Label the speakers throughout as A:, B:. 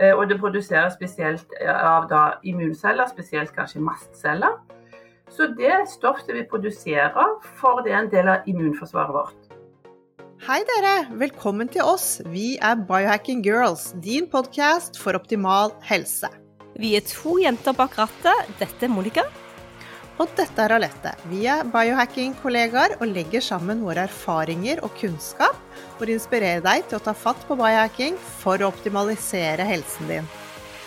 A: Eh, Og det produseres spesielt av da immunceller, spesielt kanskje mastceller. Så det er stoff som vi produserer, for det er en del av immunforsvaret vårt.
B: Hei dere, velkommen til oss. Vi er Biohacking Girls, din podkast for optimal helse.
C: Vi er to jenter bak rattet. Dette er Monica.
B: Og dette er Alette. Vi er biohacking-kollegaer og legger sammen våre erfaringer og kunnskap for å inspirere deg til å ta fatt på biohacking for å optimalisere helsen din.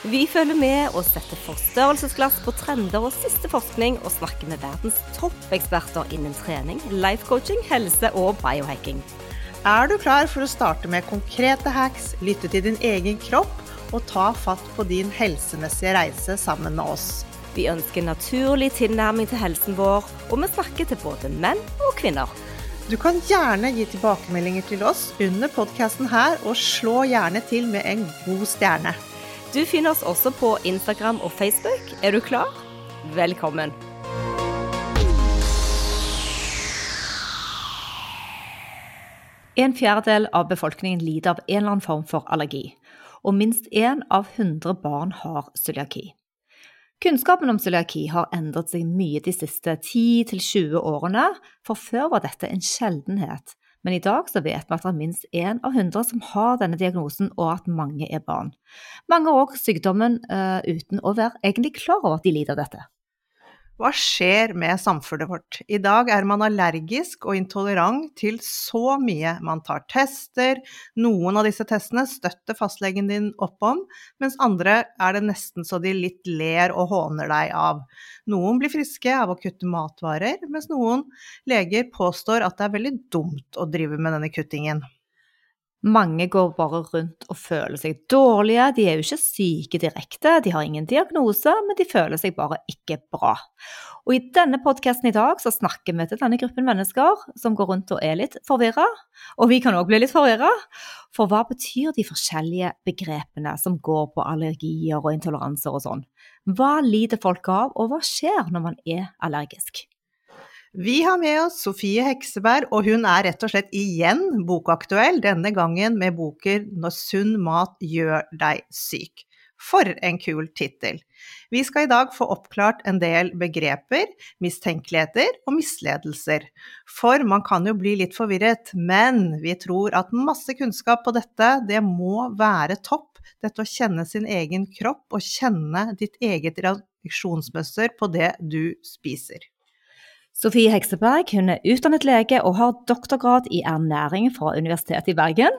C: Vi følger med og setter forstørrelsesglass på trender og siste forskning, og snakker med verdens toppeksperter innen trening, lifecoaching, helse og biohacking.
B: Er du klar for å starte med konkrete hacks, lytte til din egen kropp og ta fatt på din helsemessige reise sammen med oss?
C: Vi ønsker naturlig tilnærming til helsen vår, og vi snakker til både menn og kvinner.
B: Du kan gjerne gi tilbakemeldinger til oss under podkasten her, og slå gjerne til med en god stjerne.
C: Du finner oss også på Instagram og Facebook. Er du klar? Velkommen. En fjerdedel av befolkningen lider av en eller annen form for allergi, og minst én av 100 barn har cøliaki. Kunnskapen om cøliaki har endret seg mye de siste 10-20 årene, for før var dette en sjeldenhet. Men i dag så vet vi at det er minst én av 100 som har denne diagnosen, og at mange er barn. Mange har også sykdommen uh, uten å være egentlig klar over at de lider av dette.
B: Hva skjer med samfunnet vårt? I dag er man allergisk og intolerant til så mye. Man tar tester, noen av disse testene støtter fastlegen din opp om, mens andre er det nesten så de litt ler og håner deg av. Noen blir friske av å kutte matvarer, mens noen leger påstår at det er veldig dumt å drive med denne kuttingen.
C: Mange går bare rundt og føler seg dårlige. De er jo ikke syke direkte, de har ingen diagnose, men de føler seg bare ikke bra. Og i denne podkasten i dag så snakker vi til denne gruppen mennesker som går rundt og er litt forvirra. Og vi kan òg bli litt forvirra. For hva betyr de forskjellige begrepene som går på allergier og intoleranser og sånn? Hva lider folk av, og hva skjer når man er allergisk?
B: Vi har med oss Sofie Hekseberg, og hun er rett og slett igjen bokaktuell, denne gangen med boker 'Når sunn mat gjør deg syk'. For en kul tittel! Vi skal i dag få oppklart en del begreper, mistenkeligheter og misledelser. For man kan jo bli litt forvirret, men vi tror at masse kunnskap på dette, det må være topp. Dette å kjenne sin egen kropp og kjenne ditt eget reaksjonsmønster på det du spiser.
C: Sofie Hekseberg hun er utdannet lege og har doktorgrad i ernæring fra Universitetet i Bergen.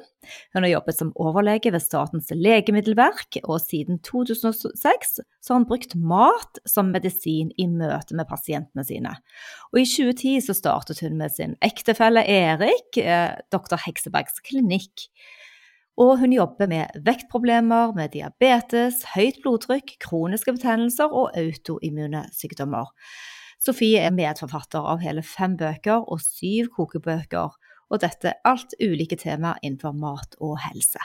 C: Hun har jobbet som overlege ved Statens legemiddelverk, og siden 2006 så har hun brukt mat som medisin i møte med pasientene sine. Og I 2010 så startet hun med sin ektefelle Erik, eh, doktor Heksebergs klinikk. Og hun jobber med vektproblemer, med diabetes, høyt blodtrykk, kroniske betennelser og autoimmune sykdommer. Sofie er medforfatter av hele fem bøker og syv kokebøker, og dette er alt ulike temaer innenfor mat og helse.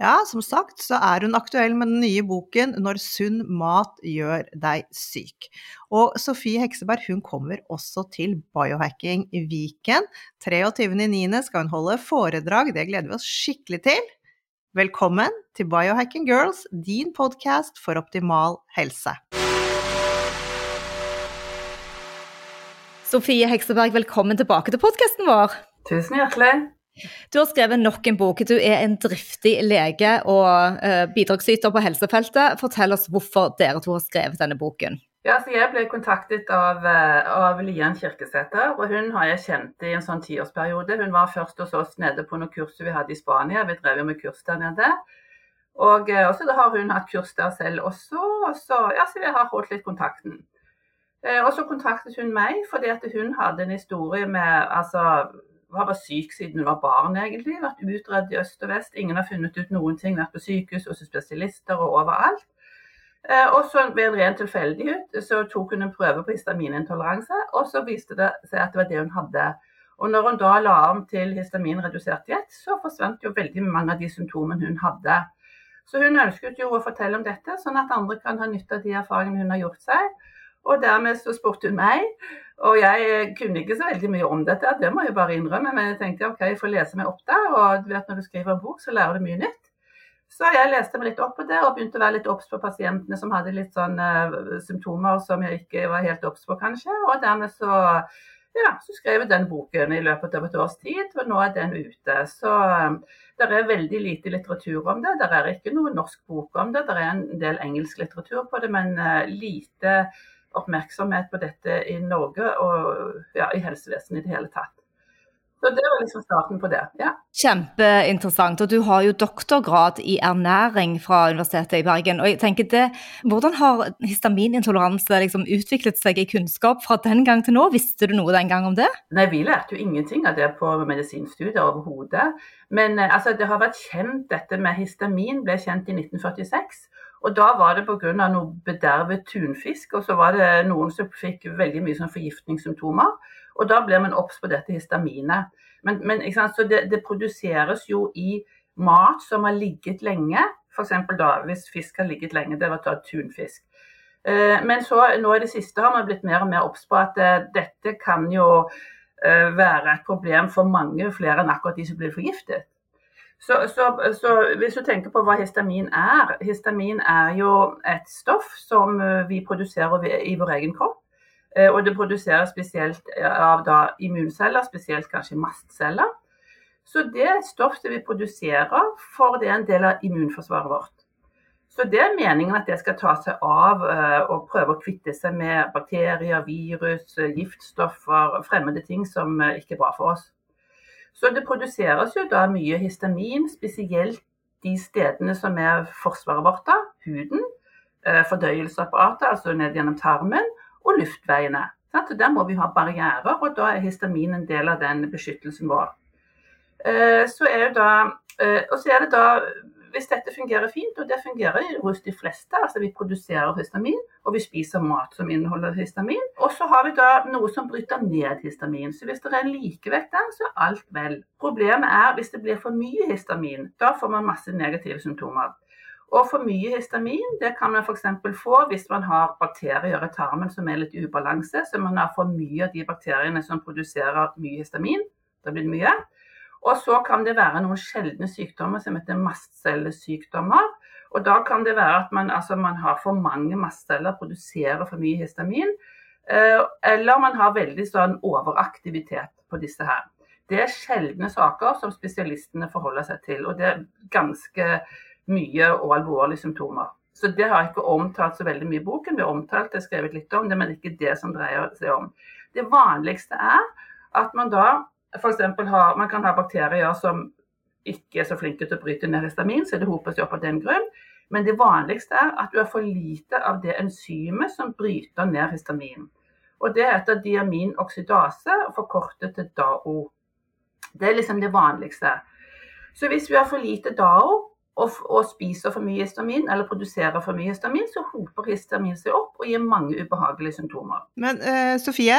B: Ja, som sagt så er hun aktuell med den nye boken 'Når sunn mat gjør deg syk'. Og Sofie Hekseberg hun kommer også til Biohacking i Viken. 23.9. skal hun holde foredrag, det gleder vi oss skikkelig til. Velkommen til Biohacking Girls, din podkast for optimal helse.
C: Sofie Hekseberg, velkommen tilbake til podkasten vår.
A: Tusen hjertelig.
C: Du har skrevet nok en bok. Du er en driftig lege og uh, bidragsyter på helsefeltet. Fortell oss hvorfor dere to har skrevet denne boken.
A: Ja, så Jeg ble kontaktet av, eh, av Lian Kirkesæter, og hun har jeg kjent i en sånn tiårsperiode. Hun var først hos oss nede på noen kurs vi hadde i Spania. Vi drev jo med kurs der nede. Og så også da har hun hatt kurs der selv også, og så, ja, så vi har holdt litt kontakten. Eh, og så kontaktet hun meg fordi at hun hadde en historie med altså, Hun var syk siden hun var barn, egentlig. Vært utredd i øst og vest. Ingen har funnet ut noen ting. Vært på sykehus hos spesialister og overalt. Eh, og så ved en ren tilfeldighet så tok hun en prøve på histaminintoleranse, og så viste det seg at det var det hun hadde. Og når hun da la om til histaminredusert diett, så forsvant jo veldig mange av de symptomene hun hadde. Så hun ønsket jo å fortelle om dette, sånn at andre kan ha nytte av de erfaringene hun har gjort seg. Og dermed så spurte hun meg, og jeg kunne ikke så veldig mye om dette, det må jeg bare innrømme, men jeg tenkte ok, jeg får lese meg opp der. og du vet når du skriver en bok, så lærer du mye nytt. Så jeg leste meg litt opp på det og begynte å være litt obs på pasientene som hadde litt sånn uh, symptomer som jeg ikke var helt obs på, kanskje. Og dermed så, ja, så skrev jeg den boken i løpet av et års tid, og nå er den ute. Så um, det er veldig lite litteratur om det. Det er ikke noe norsk bok om det. Det er en del engelsk litteratur på det, men uh, lite oppmerksomhet på dette i Norge og ja, i helsevesenet i det hele tatt. Så det var liksom starten på det. ja.
C: Kjempeinteressant. Og du har jo doktorgrad i ernæring fra Universitetet i Bergen. Og jeg tenker det, Hvordan har histaminintoleranse liksom utviklet seg i kunnskap fra den gang til nå? Visste du noe den gang om det?
A: Nei, vi lærte jo ingenting av det på medisinstudier overhodet. Men eh, altså, det har vært kjent, dette med histamin ble kjent i 1946. Og da var det pga. noe bedervet tunfisk, og så var det noen som fikk veldig mye sånn forgiftningssymptomer. Og da blir man obs på dette histaminet. Men, men så det, det, produseres jo i mat som har ligget lenge. F.eks. da hvis fisk har ligget lenge, det var da tunfisk. Eh, men så nå i det siste har man blitt mer og mer obs på at eh, dette kan jo eh, være et problem for mange flere enn akkurat de som blir forgiftet. Så, så, så, hvis du tenker på hva histamin er Histamin er jo et stoff som vi produserer i vår egen kropp. Eh, og det produseres spesielt eh, av da, immunceller, spesielt kanskje mastceller. Så det er et stoff som vi produserer, for det er en del av immunforsvaret vårt. Så det er meningen at det skal ta seg av eh, og prøve å kvitte seg med bakterier, virus, giftstoffer, fremmede ting som ikke er bra for oss. Så det produseres jo da mye histamin, spesielt de stedene som er forsvaret vårt, da, huden, fordøyelsesapparatet, altså ned gjennom tarmen, og luftveiene. Så der må vi ha barrierer, og da er histamin en del av den beskyttelsen vår. Eh, så er det da, eh, og så er det da, hvis dette fungerer fint, og det fungerer hos de fleste, altså vi produserer histamin, og vi spiser mat som inneholder histamin, og så har vi da noe som bryter ned histamin. Så hvis det er en likevekt der, så er alt vel. Problemet er hvis det blir for mye histamin. Da får man masse negative symptomer. Og for mye histamin det kan man f.eks. få hvis man har bakterier i tarmen som er litt i ubalanse. Så man har for mye av de bakteriene som produserer mye histamin. Da blir det mye. Og så kan det være noen sjeldne sykdommer som heter mastcellesykdommer. Og da kan det være at man, altså man har for mange mastceller, produserer for mye histamin. Eh, eller man har veldig sånn overaktivitet på disse her. Det er sjeldne saker som spesialistene forholder seg til. Og det er ganske mye og alvorlige symptomer. Så det har jeg ikke omtalt så veldig mye i boken. Vi har omtalt det, skrevet litt om det, men ikke det som dreier seg om. Det vanligste er at man da f.eks. har Man kan ha bakterier som ikke er så flinke til å bryte ned histamin, så det hoper seg opp av den grunn. Men det vanligste er at du har for lite av det enzymet som bryter ned histamin. Og det heter diaminoksidase, forkortet til DAO. Det er liksom det vanligste. Så hvis vi har for lite DAO, og, og, spiser for mye histamin eller produserer for mye histamin, så hoper histamin seg opp og gir mange ubehagelige symptomer.
B: Men uh, Sofie,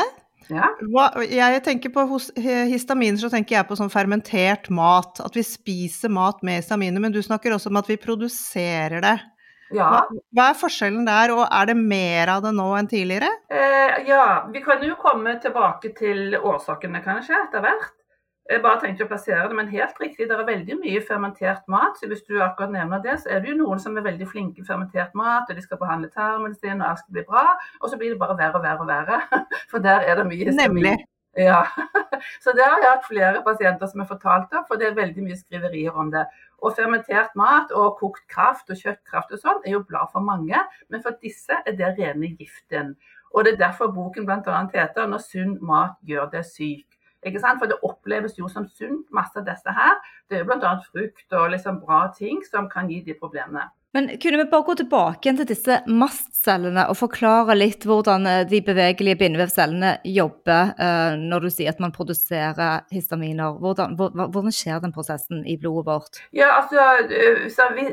B: ja? hva, jeg tenker på hos histaminer, så tenker jeg på sånn fermentert mat. At vi spiser mat med histaminer, men du snakker også om at vi produserer det. Ja. Hva, hva, er forskjellen der, og er det mer av det nå enn tidligere?
A: Eh, ja, vi kan jo komme tilbake til årsakene kanskje etter hvert. Jeg bare tenkte å plassere det, men helt riktig, det er veldig mye fermentert mat. så Hvis du akkurat nevner det, så er det jo noen som er veldig flinke i fermentert mat, og de skal behandle tarmen sin, og alt skal bli bra. Og så blir det bare verre og verre og verre. For der er det mye. Nemlig. Ja. Så det har jeg hatt flere pasienter som har fortalt om, for det er veldig mye skriverier om det. Og fermentert mat og kokt kraft og kjøttkraft og sånn er jo bra for mange, men for disse er det rene giften. Og det er derfor boken bl.a. heter 'Når sunn mat gjør deg syk'. For det oppleves jo som sunt, masse av disse her. Det er jo bl.a. frukt og liksom bra ting som kan gi de problemene.
C: Men kunne vi bare gå tilbake til disse mastcellene og forklare litt hvordan eh, de bevegelige bindevevcellene jobber uh, når du sier at man produserer histaminer? Hvordan, hvordan, skjer den prosessen i blodet vårt?
A: Ja, altså, vi,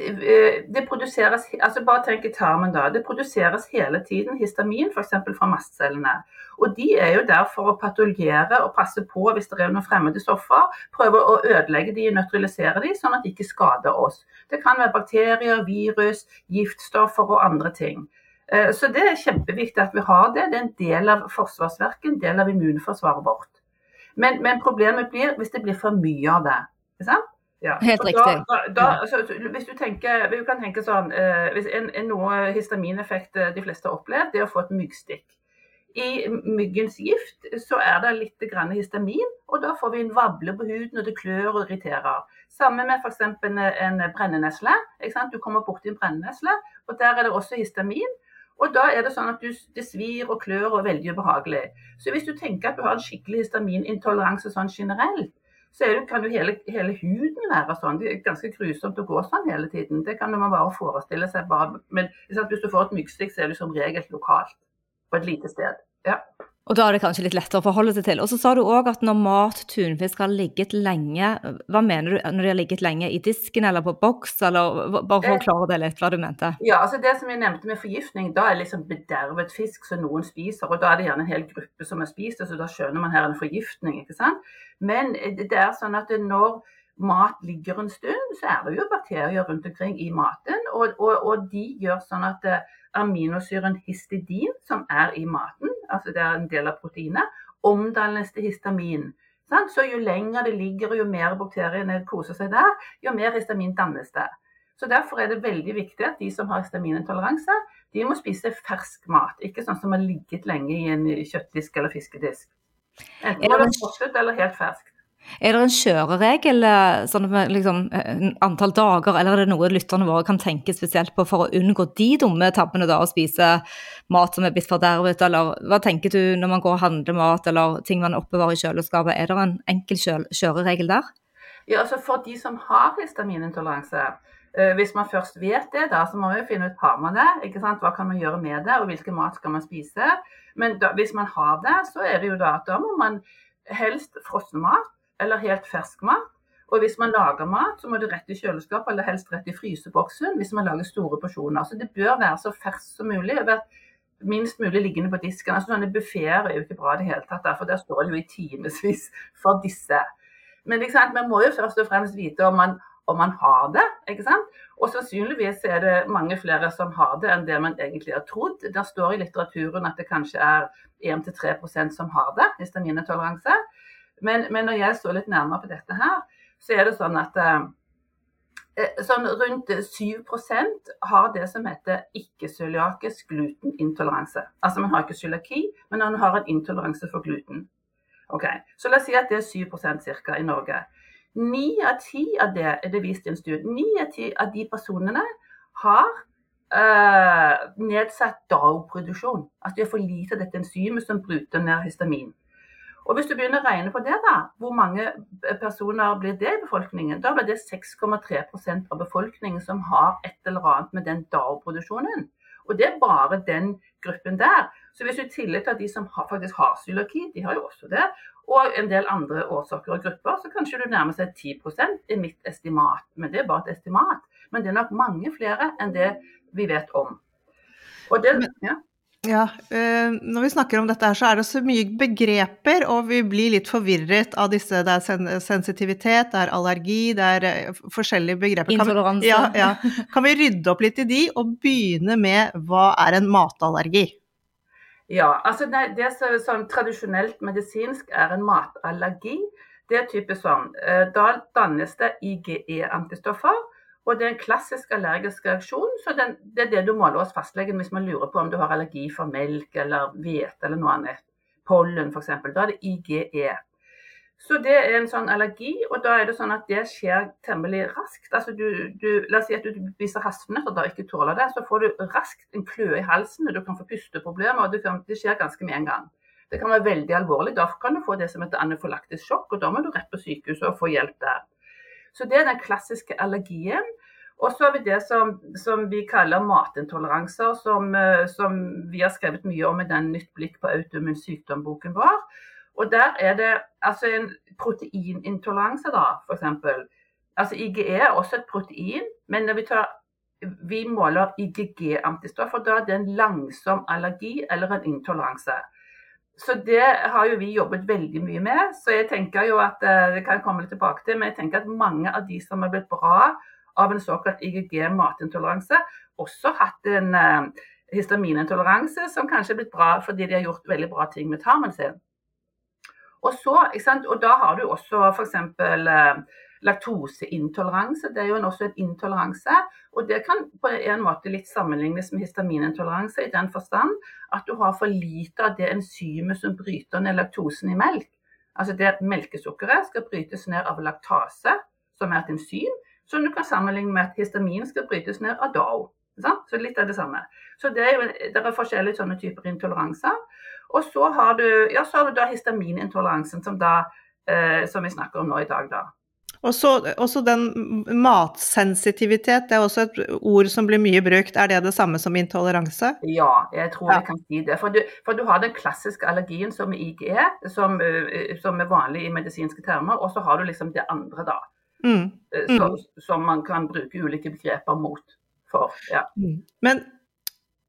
A: det produseres, altså Bare tenk i tarmen da. Det produseres hele tiden histamin, f.eks. fra mastcellene. Og De er jo der for å patologere og passe på hvis det er noen fremmede stoffer. Prøve å ødelegge de, nøytralisere de, sånn at de ikke skader oss. Det kan være bakterier, virus, giftstoffer og andre ting. Eh, så det er kjempeviktig at vi har det. Det er en del av forsvarsverket, en del av immunforsvaret vårt. Men, men problemet blir hvis det blir for mye av det.
C: Ja. Helt riktig.
A: Da, da, altså, hvis du tenker, vi kan tenke sånn, eh, hvis en, en Noe histamineffekt eh, de fleste har opplevd, det er å få et myggstikk. I myggens gift så er det litt histamin, og da får vi en vable på huden, og det klør og irriterer. Samme med f.eks. en brennenesle. Du kommer borti en brennenesle, og der er det også histamin. Og da er det sånn at du, det svir og klør og er veldig ubehagelig. Så hvis du tenker at du har en skikkelig histaminintoleranse sånn generelt, så det, kan jo hele, hele, huden være sånn. Det er ganske grusomt å gå sånn hele tiden. Det kan man bare forestille seg. Bare. Men hvis du får et myggstikk, så er det som regel lokalt på et lite sted. Ja.
C: Og da er det kanskje litt lettere å forholde seg til. Og så sa du òg at når mat, tunfisk, har ligget lenge, hva mener du når de har ligget lenge? I disken eller på boks, eller bare for å klare det litt, hva du mente?
A: Ja, altså det som jeg nevnte med forgiftning, da er liksom bedervet fisk som noen spiser. Og da er det gjerne en hel gruppe som har spist det, så da skjønner man her en forgiftning, ikke sant. Men det er sånn at når mat ligger en stund, så er det jo bakterier rundt omkring i maten, og, og, og de gjør sånn at aminosyren histidin, som er i maten, altså det er en del av proteinet, omdannes til histamin. Så jo lenger det ligger, og jo mer bakteriene koser seg der, jo mer histamin dannes det. Så Derfor er det veldig viktig at de som har histaminintoleranse, de må spise fersk mat. Ikke sånn som har ligget lenge i en kjøttdisk eller fiskedisk. Enten må det være eller helt ferskt.
C: Er det en kjøreregel, eh, sånn med liksom, eh, antall dager, eller er det noe lytterne våre kan tenke spesielt på for å unngå de dumme tabbene da, å spise mat som er blitt fordervet, eller hva tenker du når man går og handler mat, eller ting man oppbevarer i kjøleskapet, er det en enkel kjøreregel der?
A: Ja, altså For de som har histaminintoleranse, eh, hvis man først vet det, da, så må vi finne ut har man det. ikke sant? Hva kan man gjøre med det, og hvilken mat skal man spise. Men da, hvis man har det, så er det jo da at da må man helst frossen mat eller helt fersk mat. Og hvis man lager mat, så må det rett i kjøleskapet, eller helst rett i fryseboksen hvis man lager store porsjoner. Så det bør være så ferskt som mulig. Minst mulig liggende på disken. Altså Sånne buffeer er jo ikke bra i det hele tatt, for der står det jo i timevis for disse. Men man må jo først og fremst vite om man, om man har det. ikke sant? Og sannsynligvis er det mange flere som har det enn det man egentlig har trodd. Der står i litteraturen at det kanskje er 1-3% som har det, histaminintoleranse. Men, men, når jeg så litt nærmere på dette her, så er det sånn at eh, eh sånn rundt 7% har det som heter ikke-cøliakisk glutenintoleranse. Altså man har ikke cøliaki, men man har en intoleranse for gluten. Okay. Så la oss si at det er 7% ca. i Norge. Ni av ti av det er det vist i en studie. Ni av ti av de personene har eh, nedsatt DAO-produksjon. Altså de har for lite av dette enzymet som bryter ned histamin. Og Hvis du begynner å regne på det, da, hvor mange personer blir det i befolkningen? Da blir det 6,3% av befolkningen som har et eller annet med den DAO-produksjonen. Og det er bare den gruppen der. Så hvis du i tillegg til de som faktisk har cøliaki, de har jo også det, og en del andre årsaker og grupper, så kanskje du nærmer seg 10% i mitt estimat. Men det er bare et estimat. Men det er nok mange flere enn det vi vet om. Og det, ja.
B: Ja, øh, når vi snakker om dette her, så er det så mye begreper, og vi blir litt forvirret av disse. Det er sen sensitivitet, det er allergi, det er uh, forskjellige begreper.
C: Intoleranse.
B: Ja, ja. Kan vi rydde opp litt i de, og begynne med hva er en matallergi?
A: Ja, altså det, det som sånn, tradisjonelt medisinsk er en matallergi, det er typisk sånn. Uh, da dannes det IGE-antistoffer og det er en klassisk allergisk reaksjon. så den, Det er det du måler hos fastlegen hvis man lurer på om du har allergi for melk eller hvete eller noe annet. Pollen f.eks. Da er det IGE. Så det er en sånn allergi, og da er det sånn at det skjer temmelig raskt. Altså du, du, la oss si at du spiser hasselnøtter og ikke tåler det, så får du raskt en kløe i halsen, du kan få pusteproblemer, og kan, det skjer ganske med en gang. Det kan være veldig alvorlig. Da kan du få det som heter anafylaktisk sjokk, og da må du rett på sykehuset og få hjelp der. Så det er den klassiske allergien. Og så har vi det som, som vi kaller matintoleranser, som, eh, som, vi har skrevet mye om i den Nytt blikk på autoimmun sykdom-boken vår. Og der er det altså en proteinintoleranse, da, f.eks. Altså IGE er også et protein, men når vi, tar, vi måler IGG-antistoffer, da er det en langsom allergi eller en intoleranse. Så det har jo vi jobbet veldig mye med. Så jeg tenker jo at eh, det kan jeg komme litt tilbake til, men jeg tenker at mange av de som har blitt bra av en såkalt IGG-matintoleranse, også hatt en uh, histaminintoleranse som kanskje er blitt bra fordi de har gjort veldig bra ting med tarmen sin. Og, så, og da har du også f.eks. Laktoseintoleranse. Det er jo også en intoleranse. Og det kan på en måte litt sammenlignes med histaminintoleranse i den forstand at du har for lite av det enzymet som bryter ned laktosen i melk. Altså det Melkesukkeret skal brytes ned av laktase, som er et enzym som du kan sammenligne med at histamin skal brytes ned av DAO. Så litt av det samme. Så det er, jo, det er forskjellige sånne typer intoleranser. Og så har du, ja, så har du da histaminintoleransen, som, da, eh, som vi snakker om nå i dag. da.
B: Og så den matsensitivitet, det er også et ord som blir mye brukt. Er det det samme som intoleranse?
A: Ja, jeg tror jeg kan si det. For du, for du, har den klassiske allergien som IGE, som, eh, som er vanlig i medisinske termer, og så har du liksom det andre, da. Mm. Eh, mm. Som, man kan bruke ulike begreper mot for. Ja.
B: Mm. Men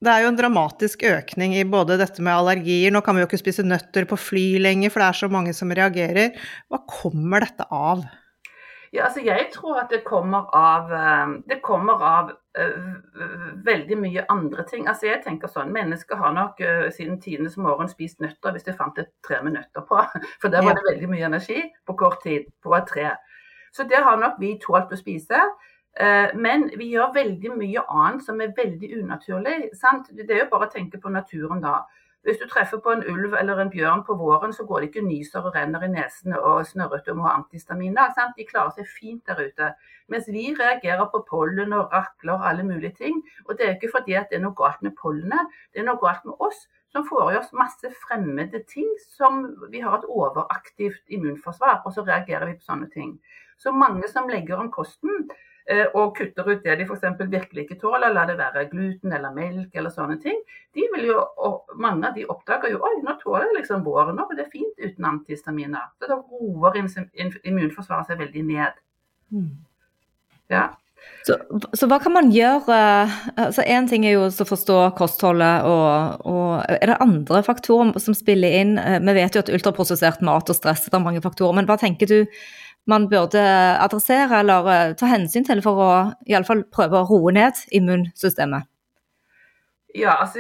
B: det er jo en dramatisk økning i både dette med allergier. Nå kan vi jo ikke spise nøtter på fly lenger, for det er så mange som reagerer. Hva kommer dette av?
A: Ja, altså jeg tror at det kommer av, eh, det kommer av uh, veldig mye andre ting. Altså jeg tenker sånn, Mennesker har nok uh, siden tidenes morgen spist nøtter hvis de fant et tre med nøtter på. For der var det veldig mye energi på kort tid på et tre. Så det har nok vi tålt å spise. Eh, men vi gjør veldig mye annet som er veldig unaturlig. Sant? Det er jo bare å tenke på naturen da. Hvis du treffer på en ulv eller en bjørn på våren, så går det ikke nyser og renner i nesene og snørrete og må ha antihistaminer. De klarer seg fint der ute. Mens vi reagerer på pollen og rakler og alle mulige ting. Og det er ikke fordi det er noe galt med pollenet, det er noe galt med oss som får i oss masse fremmede ting som vi har et overaktivt immunforsvar, og så reagerer vi på sånne ting. Så mange som legger om kosten og kutter ut det de f.eks. virkelig ikke tåler, la det være gluten eller melk eller sånne ting, de vil jo, og mange av de oppdager jo oi, nå tåler jeg liksom våren, nå er det fint uten antihistaminer. Så da roer immunforsvaret seg veldig ned. Mm. Ja.
C: Så, så, hva kan man gjøre? altså Én ting er jo å forstå kostholdet, og, og, er det andre faktorer som spiller inn? Eh, vi vet jo at ultraprosessert mat og stress er mange faktorer, men hva tenker du man burde adressere eller eh, ta hensyn til for å i alle fall prøve å roe ned immunsystemet?
A: Ja, altså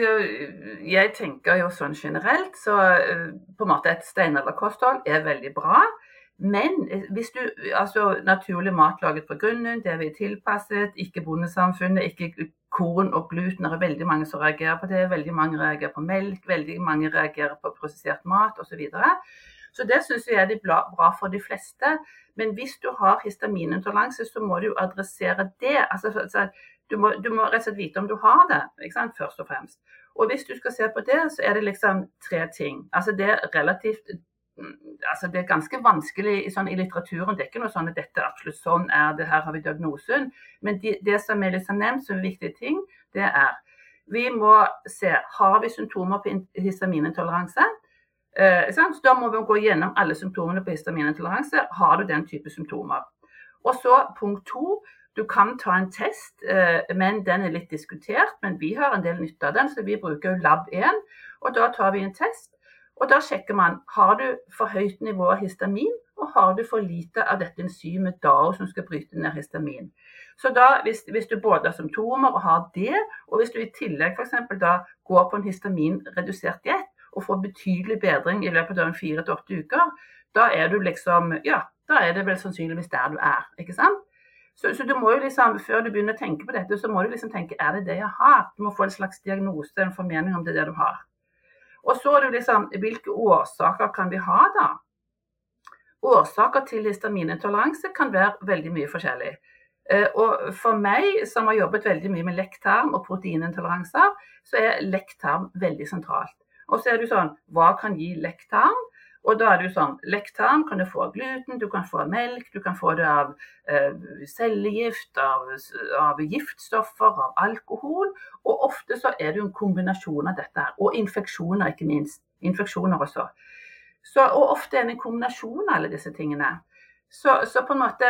A: jeg tenker jo sånn generelt, så eh, på en måte et steinalderkosthold er veldig bra. Men eh, hvis du, altså naturlig mat laget fra grunnen, det vi er tilpasset, ikke bondesamfunnet, ikke korn og gluten, det er veldig mange som reagerer på det. Veldig mange reagerer på melk, veldig mange reagerer på prosessert mat osv. Så, videre. Så det syns jeg er bra for de fleste. Men hvis du har histaminintoleranse, så må du adressere det. Altså, du, må, du må, rett og slett vite om du har det, først og fremst. Og hvis du skal se på det, så er det liksom tre ting. Altså det er relativt altså det er ganske vanskelig i, sånn, i litteraturen. Det er ikke noe sånn at dette absolutt sånn er det, her har vi diagnosen. Men de, det som er liksom nevnt som viktige ting, det er vi må se har vi symptomer på histaminintoleranse. Eh, så da må vi gå gjennom alle symptomene på histaminintoleranse. Har du den type symptomer? Og så punkt to. Du kan ta en test, eh, men den er litt diskutert. Men vi har en del nytte av den, så vi bruker Lab1. Og da tar vi en test og Da sjekker man har du for høyt nivå av histamin, og har du for lite av dette enzymet DAO som skal bryte ned histamin. Så da, hvis, hvis, du både har symptomer og har det, og hvis du i tillegg f.eks. da går på en histaminredusert diett og får betydelig bedring i løpet av fire til åtte uker, da er du liksom Ja, da er det vel sannsynligvis der du er. ikke sant? Så, så, du må jo liksom, Før du begynner å tenke på dette, så må du liksom tenke er det det jeg har? Du må få en slags diagnose, en formening om det er det du har. Og så er det liksom hvilke årsaker kan vi ha, da? Årsaker til histaminintoleranse kan være veldig mye forskjellig. Eh, og for meg som har jobbet veldig mye med lekktarm og proteinintoleranser, så er lekktarm veldig sentralt. Og så er det jo sånn Hva kan gi lekktarm? Og da er det jo sånn, Lektarm kan du få av gluten, du kan få av melk, du kan få det av eh, cellegift, av, av, giftstoffer, av alkohol. Og ofte så er det jo en kombinasjon av dette. Og infeksjoner, ikke minst. Infeksjoner også. Så, og ofte er det en kombinasjon av alle disse tingene. Så, så, på en måte,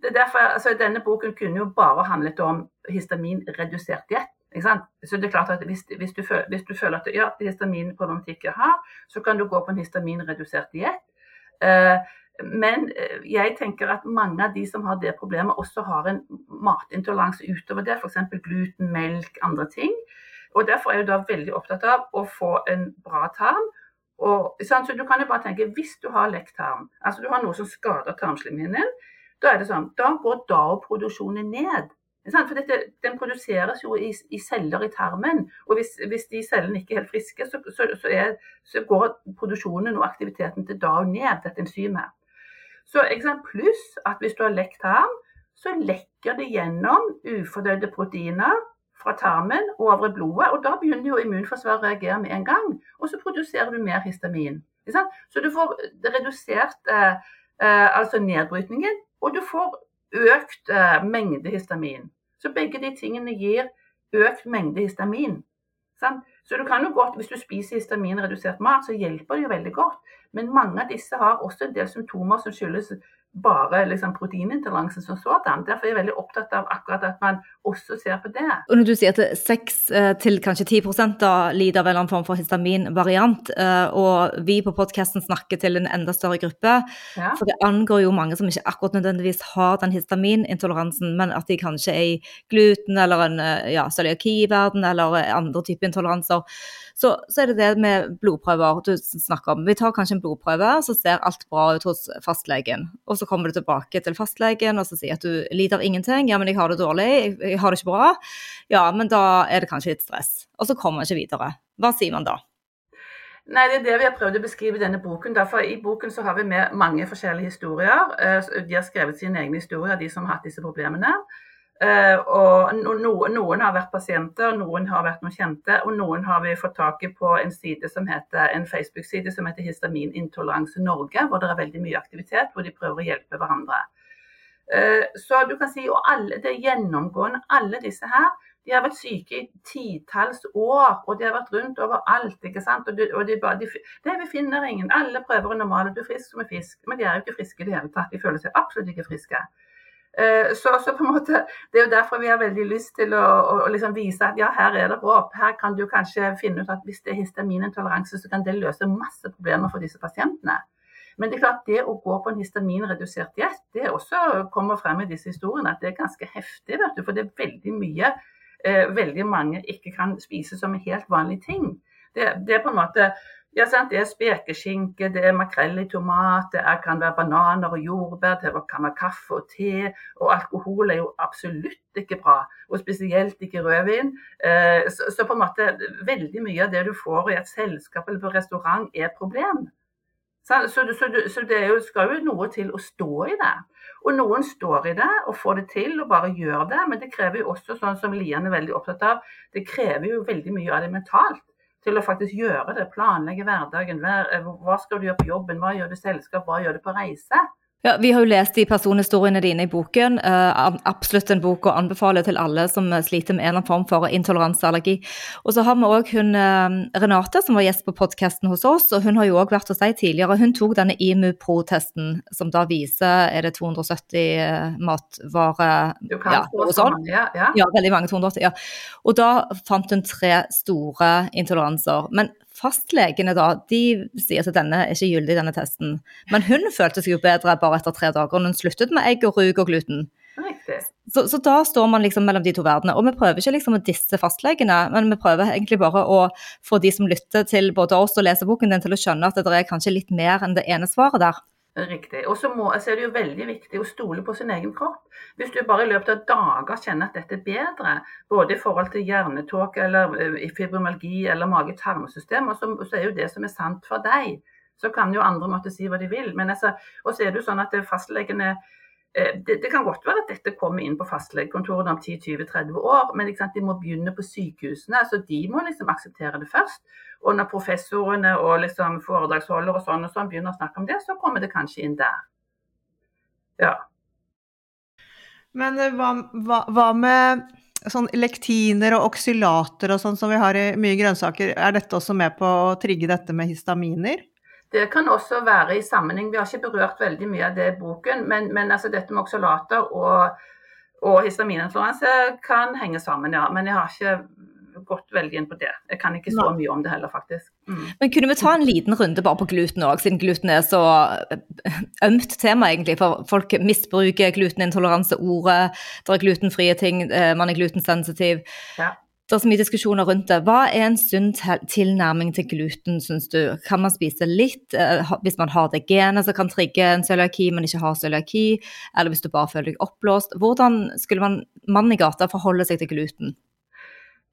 A: det er derfor, altså Denne boken kunne jo bare handlet om histaminredusert diett. Så det er klart at hvis, hvis, du, føler, hvis du, føler at ja, histaminproblematikk jeg har, så kan du gå på en histaminredusert diett. Eh, men eh, jeg tenker at mange av de som har det problemet, også har en matintoleranse utover det. F.eks. gluten, melk, andre ting. Og Derfor er jeg da veldig opptatt av å få en bra tarm. Og, så du kan jo bare tenke, Hvis du har lekk tarm, altså du har noe som skader tarmslimhinnen, da er det sånn, da går DAO-produksjonen ned. For dette, Den produseres jo i, i, celler i tarmen. og Hvis, hvis de cellene ikke er helt friske, så, så, så, er, så går produksjonen og aktiviteten til DAO ned, dette enzymet. Så Pluss at hvis du har lekt tarm, så lekker det gjennom ufordøyde proteiner fra tarmen og over i blodet. og Da begynner jo immunforsvaret å reagere med en gang. Og så produserer du mer histamin. Så du får redusert eh, eh, altså nedbrytningen, og du får økt eh, mengde histamin. Så begge de tingene gir økt mengde histamin. Sant? Så du kan jo godt, Hvis du spiser histaminredusert mat, så hjelper det jo veldig godt. Men mange av disse har også en del symptomer som skyldes bare liksom, proteinintoleransen som sådan. Derfor er jeg veldig opptatt av akkurat at man også ser på det.
C: Og Når du sier at 6 eh, til kanskje 10 da lider av en eller annen form for histaminvariant, eh, og vi på podkasten snakker til en enda større gruppe, ja. for det angår jo mange som ikke akkurat nødvendigvis har den histaminintoleransen, men at de kanskje er i gluten eller en eh, ja, cøliaki-verden eller andre typer intoleranser. Så, så, er det det med blodprøver du snakker om. Vi tar kanskje en blodprøve, så ser alt bra ut hos fastlegen. Og så kommer du tilbake til fastlegen og så sier at du lider av ingenting. Ja, men jeg har det dårlig, jeg har det ikke bra. Ja, men da er det kanskje litt stress. Og så kommer man ikke videre. Hva sier man da?
A: Nei, Det er det vi har prøvd å beskrive i denne boken. Derfor, I boken så har vi med mange forskjellige historier. Eh, de har skrevet sine egne historier, de som har hatt disse problemene. Uh, og no, Noen har vært pasienter, noen har vært noen kjente, og noen har vi fått tak i på en heter, en Facebook-side som heter Histaminintoleranse Norge, hvor det er veldig mye aktivitet, hvor de prøver å hjelpe hverandre. Uh, så du kan si, og alle, Det er gjennomgående, alle disse her. De har vært syke i titalls år, og de har vært rundt overalt. ikke sant? Og, de, og de bare, de, det Vi finner ingen. Alle prøver å normale. Du er frisk som en fisk. Men de er jo ikke friske i det hele tatt. De føler seg absolutt ikke friske. Eh, så, så, måte, Det er jo derfor vi har veldig lyst til å, å, å liksom vise at ja, her er det håp. Her kan du kanskje finne ut at hvis det er histaminintoleranse, så kan det løse masse problemer for disse pasientene. Men det er klart det å gå på en histaminredusert diett, det også kommer frem i disse historiene at det er ganske heftig. vet du, For det er veldig mye eh, veldig mange ikke kan spise som en helt vanlig ting. Det, det er på en måte ja, sant? Det er spekeskinke, det er makrell i tomat, det er, kan være bananer og jordbær, det kan være kaffe og te. Og alkohol er jo absolutt ikke bra, og spesielt ikke rødvin. Eh, så, på en måte veldig mye av det du får i et selskap eller på restaurant, er et problem. Så, så, så det jo, skal jo noe til å stå i det. Og noen står i det og får det til og bare gjør det, men det krever jo også, sånn som Lian er veldig opptatt av, det krever jo veldig mye av det mentalt til å faktisk gjøre det. Planlegge hverdagen. Hva skal du gjøre på jobben, hva gjør du i selskap, hva gjør du på reise?
C: Ja, Vi har jo lest de personhistoriene dine i boken. Uh, absolutt en bok å anbefale til alle som sliter med en eller annen form for intoleranseallergi. Og så har vi òg hun uh, Renate, som var gjest på podkasten hos oss. og Hun har jo òg vært hos deg tidligere. Hun tok denne IMU-pro-testen, som da viser er det 270 uh, matvarer
A: Du kan ja, få sånn. Ja, ja.
C: ja, veldig mange 280. ja. Og da fant hun tre store intoleranser. Men Fastlegene da, de sier at denne er ikke gyldig, denne testen. Men hun følte seg jo bedre bare etter tre dager, når hun sluttet med egg og rug og gluten. Så, så, da står man liksom mellom de to verdenene. Og vi prøver ikke liksom å disse fastlegene, men vi prøver egentlig bare å få de som lytter til både oss og leser boken din, til å skjønne at det er kanskje litt mer enn det ene svaret der.
A: Riktig. Og så, altså er det jo veldig viktig å stole på sin egen kropp. Hvis du bare i løpet av dager kjenner at dette er bedre, både i forhold til hjernetåke eller eh, fibromyalgi eller mage-tarmsystem, så, så er jo det som er sant for deg. Så kan jo andre måtte si hva de vil. Men altså, og så er det jo sånn at fastlegene Eh, det, det, kan godt være at dette kommer inn på fastlegekontorene om 10-20-30 år, men de må begynne på sykehusene, så de må liksom akseptere det først. Og når professorene og liksom foredragsholdere og sånn og sånn begynner å snakke om det, så kommer det kanskje inn der. Ja.
B: Men eh, hva, hva, hva med sånn lektiner og oksylater og sånn som vi har i mye grønnsaker, er dette også med på å trigge dette med histaminer?
A: Det kan også være i sammenheng, vi har ikke berørt veldig mye av det i boken, men, men altså dette med oksalater og, og histamininfluensa kan henge sammen, ja. Men jeg har ikke gått veldig inn på det. Jeg kan ikke så mye om det heller, faktisk. Mm.
C: Men kunne vi ta en liten runde bare på gluten òg, siden gluten er så ømt tema, egentlig. For folk misbruker glutenintoleranse-ordet. Det er glutenfrie ting, eh, man er glutensensitiv. Ja det er så mye diskusjoner rundt det. Hva er en sunn tilnærming til gluten, syns du? Kan man spise litt uh, hvis man har det genet som kan trigge en cøliaki, men ikke har cøliaki? Eller hvis du bare føler deg oppblåst? Hvordan skulle man mannen i gata forholde seg til gluten?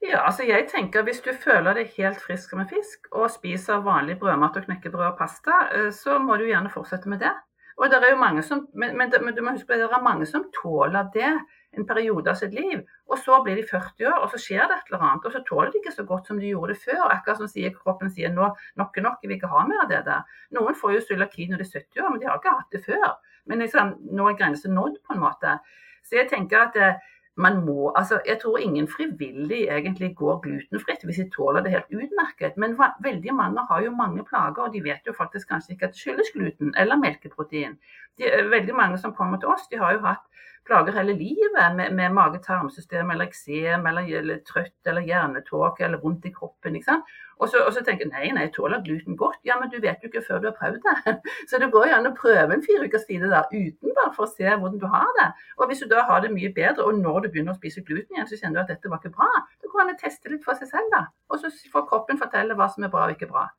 A: Ja, altså jeg tenker Hvis du føler deg helt frisk med fisk og spiser vanlig brødmat og knekkebrød og pasta, eh, så må du gjerne fortsette med det. Og det er jo mange som, men, men, du må huske på det er mange som tåler det en periode av sitt liv. Og så blir de 40 år, og så skjer det et eller annet. Og så tåler de ikke så godt som de gjorde det før. Akkurat som sier, kroppen sier nå nok er nok, jeg vil ikke ha mer av det der. Noen får jo cøliaki når de er 70 år, men de har ikke hatt det før. Men liksom, nå er grensen nådd, på en måte. Så jeg tenker at eh, man må, altså Jeg tror ingen frivillig egentlig går glutenfritt hvis de tåler det helt utmerket. Men veldig mange har jo mange plager, og de vet jo faktisk kanskje ikke at det skyldes gluten eller melkeprotein. De, veldig mange som kommer til oss, de har jo hatt plager hele livet med, med mage-tarmsystem eller eksem eller, eller, trøtt eller hjernetåke eller vondt i kroppen. ikke sant? Og så, og så, tenker jeg nei, nei, tåler gluten godt. Ja, men du vet jo ikke før du har prøvd det. Så det går jo an å prøve en fire ukers tid der uten bare for å se hvordan du har det. Og hvis du da har det mye bedre, og når du begynner å spise gluten igjen, så kjenner du at dette var ikke bra, så går an å teste litt for seg selv, da. Og så får kroppen fortelle hva som er bra og ikke bra.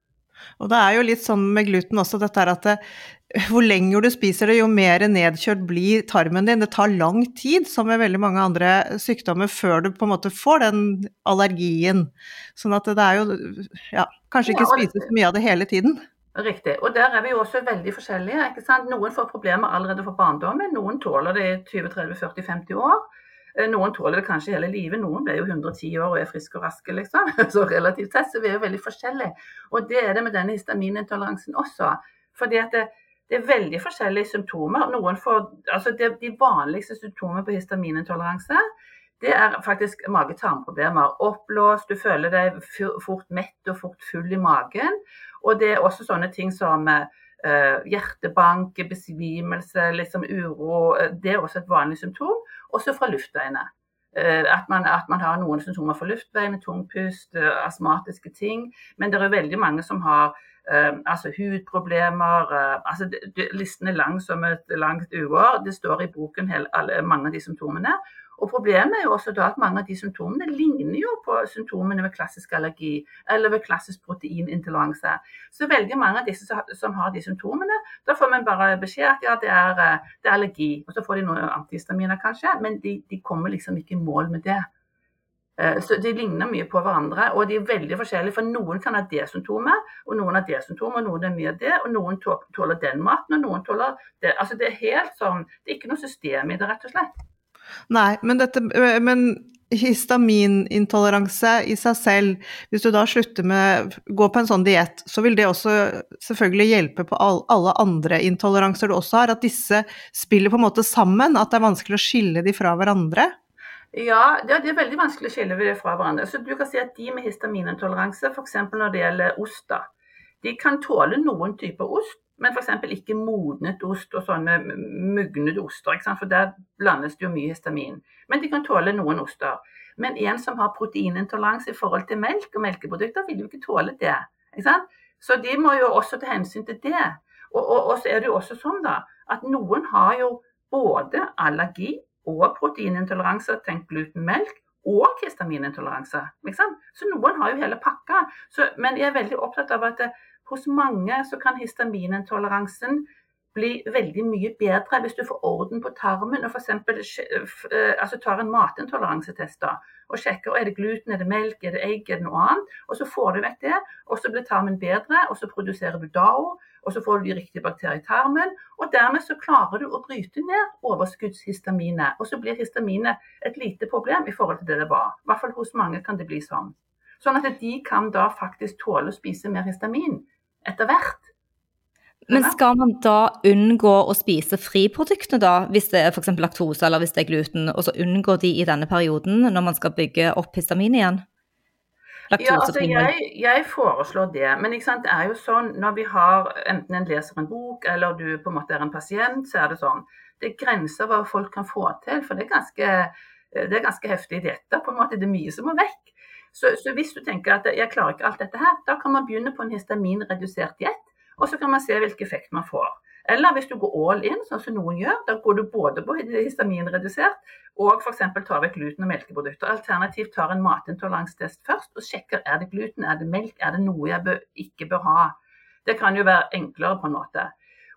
B: Og det er jo litt sånn med gluten også, dette er at det, hvor lenger du spiser det, jo mer nedkjørt blir tarmen din. Det tar lang tid, som med veldig mange andre sykdommer, før du på en måte får den allergien. Sånn at det er jo ja, kanskje ikke spise så mye av det hele tiden.
A: Riktig. Og der er vi jo også veldig forskjellige. ikke sant? Noen får problemer allerede for barndommen, noen tåler det i 20-30-40-50 år. Eh, noen tåler det kanskje hele livet, noen blir jo 110 år og er friske og raske, liksom. Så relativt sett så vi er jo veldig forskjellige. Og det er det med denne histaminintoleransen også. Fordi at det, det er veldig forskjellige symptomer. Noen får, altså det, De vanligste symptomene på histaminintoleranse det er faktisk mage-tarmproblemer. Oppblåst, du føler deg fort mett og fort full i magen. Og det er også sånne ting som uh, hjertebank, besvimelse, liksom uro. Det er også et vanlig symptom også fra luftveiene. Eh, at man, at man, har noen symptomer for luftveiene, tungpust, eh, astmatiske ting. Men det er veldig mange som har eh, altså hudproblemer. eh, altså listen er lang som et langt uår. Det står i boken hele, alle, mange av de symptomene. Og Problemet er jo også da at mange av de symptomene ligner jo på symptomene ved klassisk allergi eller ved klassisk proteinintoleranse. Så veldig mange av disse som har de symptomene, da får man bare beskjed at ja, det er, eh, det er allergi. Og så får de noen antihistaminer kanskje, men de, de, kommer liksom ikke i mål med det. Eh, så De ligner mye på hverandre, og de er veldig forskjellige. For noen kan ha det symptomet, og noen har det symptomet, og noen er mye av det, og noen tåler den maten, og noen tåler det. Altså Det er helt sånn, det er ikke noe system i det, rett og slett.
B: Nei, men, dette, men histaminintoleranse i seg selv, hvis du da slutter med gå på en sånn diett, så vil det også selvfølgelig hjelpe på all, alle andre intoleranser du også har, at disse spiller på en måte sammen, at det er vanskelig å skille de fra hverandre?
A: Ja, det er veldig vanskelig å skille det fra hverandre. Så du kan si at De med histaminintoleranse, f.eks. når det gjelder ost, da, de kan tåle noen typer ost, men f.eks. ikke modnet ost og sånne mugnede oster, for der blandes det jo mye histamin. Men de kan tåle noen oster. Men en som har proteinintoleranse i forhold til melk og melkeprodukter, vil jo ikke tåle det. Ikke så de må jo også ta hensyn til det. Og, og, og, så er det jo også sånn da, at noen har jo både allergi og proteinintoleranse, tenk glutenmelk, og histaminintoleranse. Så noen har jo hele pakka. Så, men jeg er veldig opptatt av at hos mange så kan histaminintoleransen bli veldig mye bedre hvis du får orden på tarmen og f.eks. Altså tar en matintoleransetest da, og sjekker er det gluten, er det melk, er det egg, er det noe annet. Og så får du vekk det, og så blir tarmen bedre, og så produserer du DAO, og så får du de riktige bakterier i tarmen. Og dermed så klarer du å bryte ned overskuddshistaminet. Og så blir histaminet et lite problem i forhold til det det var. I hvert fall hos mange kan det bli sånn. Sånn at de kan da faktisk tåle å spise mer histamin etter hvert.
C: Men skal man da unngå å spise friproduktene, da, hvis det er f.eks. laktose eller hvis det er gluten, og så unngå de i denne perioden når man skal bygge opp histamin igjen?
A: Ja, altså jeg, jeg, foreslår det. Men det er jo sånn når vi har enten en leser en bok eller du på en måte er en pasient, så er det sånn. Det er grenser hva folk kan få til. For det er ganske, det er ganske heftige dietter. Det er mye som må vekk. Så, så, hvis du tenker at jeg klarer ikke alt dette her, da kan man begynne på en histaminredusert diett. Og så kan man se hvilken effekt man får. Eller hvis du går all in, sånn som noen gjør, da går du både på histaminredusert og f.eks. tar vekk gluten og melkeprodukter. Alternativt tar en matintoleransetest først og sjekker er det gluten, er det melk, er det noe jeg bør, ikke bør ha. Det kan jo være enklere på en måte.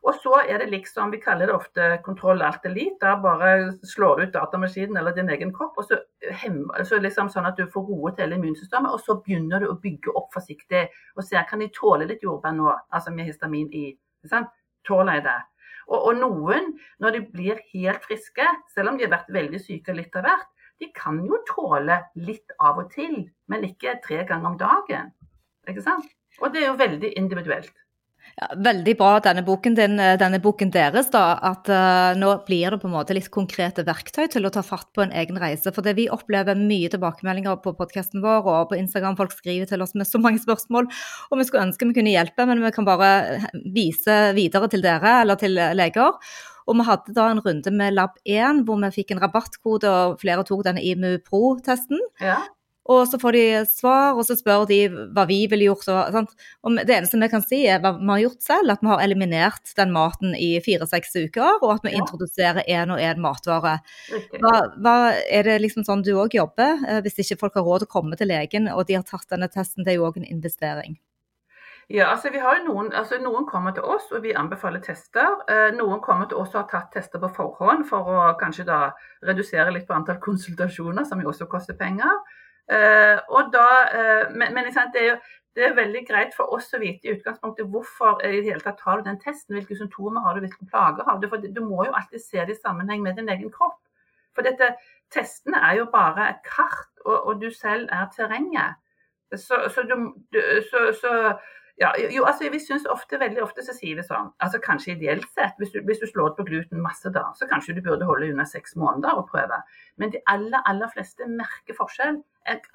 A: Og så er det liksom, vi kaller det ofte kontroll alt elite. Da bare slår du ut datamaskinen eller din egen kropp, og så, så liksom sånn at du får roet hele immunsystemet. Og så begynner du å bygge opp forsiktig og se kan de tåle litt jordbær nå, altså med histamin i. Sant? Tåler jeg det? Og, og, noen, når de blir helt friske, selv om de har vært veldig syke litt av hvert, de kan jo tåle litt av og til, men ikke tre ganger om dagen. Ikke sant? Og det er jo veldig individuelt.
C: Ja, veldig bra denne boken, din, eh, denne boken deres, da, at uh, nå blir det på en måte litt konkrete verktøy til å ta fatt på en egen reise. For det vi opplever mye tilbakemeldinger på podkasten vår og på Instagram, folk skriver til oss med så mange spørsmål, og vi skulle ønske vi kunne hjelpe, men vi kan bare vise videre til dere eller til leger. Og vi hadde da en runde med Lab1 hvor vi fikk en rabattkode, og flere tok denne IMU Pro-testen.
A: Ja.
C: Og så får de svar, og så spør de hva vi ville gjort. Og, og det eneste vi kan si, er hva vi har gjort selv. At vi har eliminert den maten i fire-seks uker, og at vi ja. introduserer én og én matvare. Hva, hva, er det liksom sånn du òg jobber, eh, hvis ikke folk har råd til å komme til legen og de har tatt denne testen? Det er jo òg en investering.
A: Ja, altså vi har noen, altså noen kommer til oss og vi anbefaler tester. Eh, noen kommer til oss og har tatt tester på forhånd for å kanskje da redusere litt på antall konsultasjoner, som jo også koster penger. Og da, uh, men, men det, er jo, det er veldig greit for oss å vite i utgangspunktet hvorfor i det hele tatt tar du den testen. Hvilke symptomer har du, hvilke plager har du. For du må jo alltid se det i sammenheng med din egen kropp. For dette, testene er jo bare et kart, og, og du selv er terrenget. Så, så, du, så, så ja, jo, altså vi synes ofte, veldig ofte så sier vi sånn, altså kanskje ideelt sett, hvis du, hvis du slår ut på gluten masse da, så kanskje du burde holde under seks måneder og prøve. Men de aller, aller fleste merker forskjell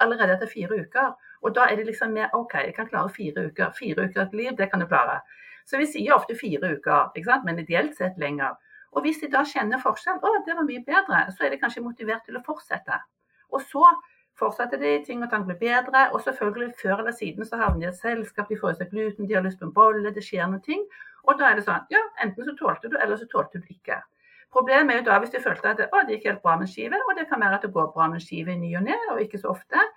A: allerede etter fire uker. Og da er det liksom mer OK, jeg kan klare fire uker. Fire uker et liv, det kan du klare. Så vi sier ofte fire uker, ikke sant? men ideelt sett lenger. Og hvis de da kjenner forskjell, å det var mye bedre, så er de kanskje motivert til å fortsette. Og så fortsetter de, ting og tang blir bedre. Og selvfølgelig før eller siden så havner de i et selskap, de får i seg gluten, de har lyst på en bolle, det skjer noen ting. Og da er det sånn ja, enten så tålte du, eller så tålte du ikke. Problemet er jo da hvis du følte at å, det gikk helt bra med skive, og det kan være at det går bra med skive i ny og ne, og ikke så ofte.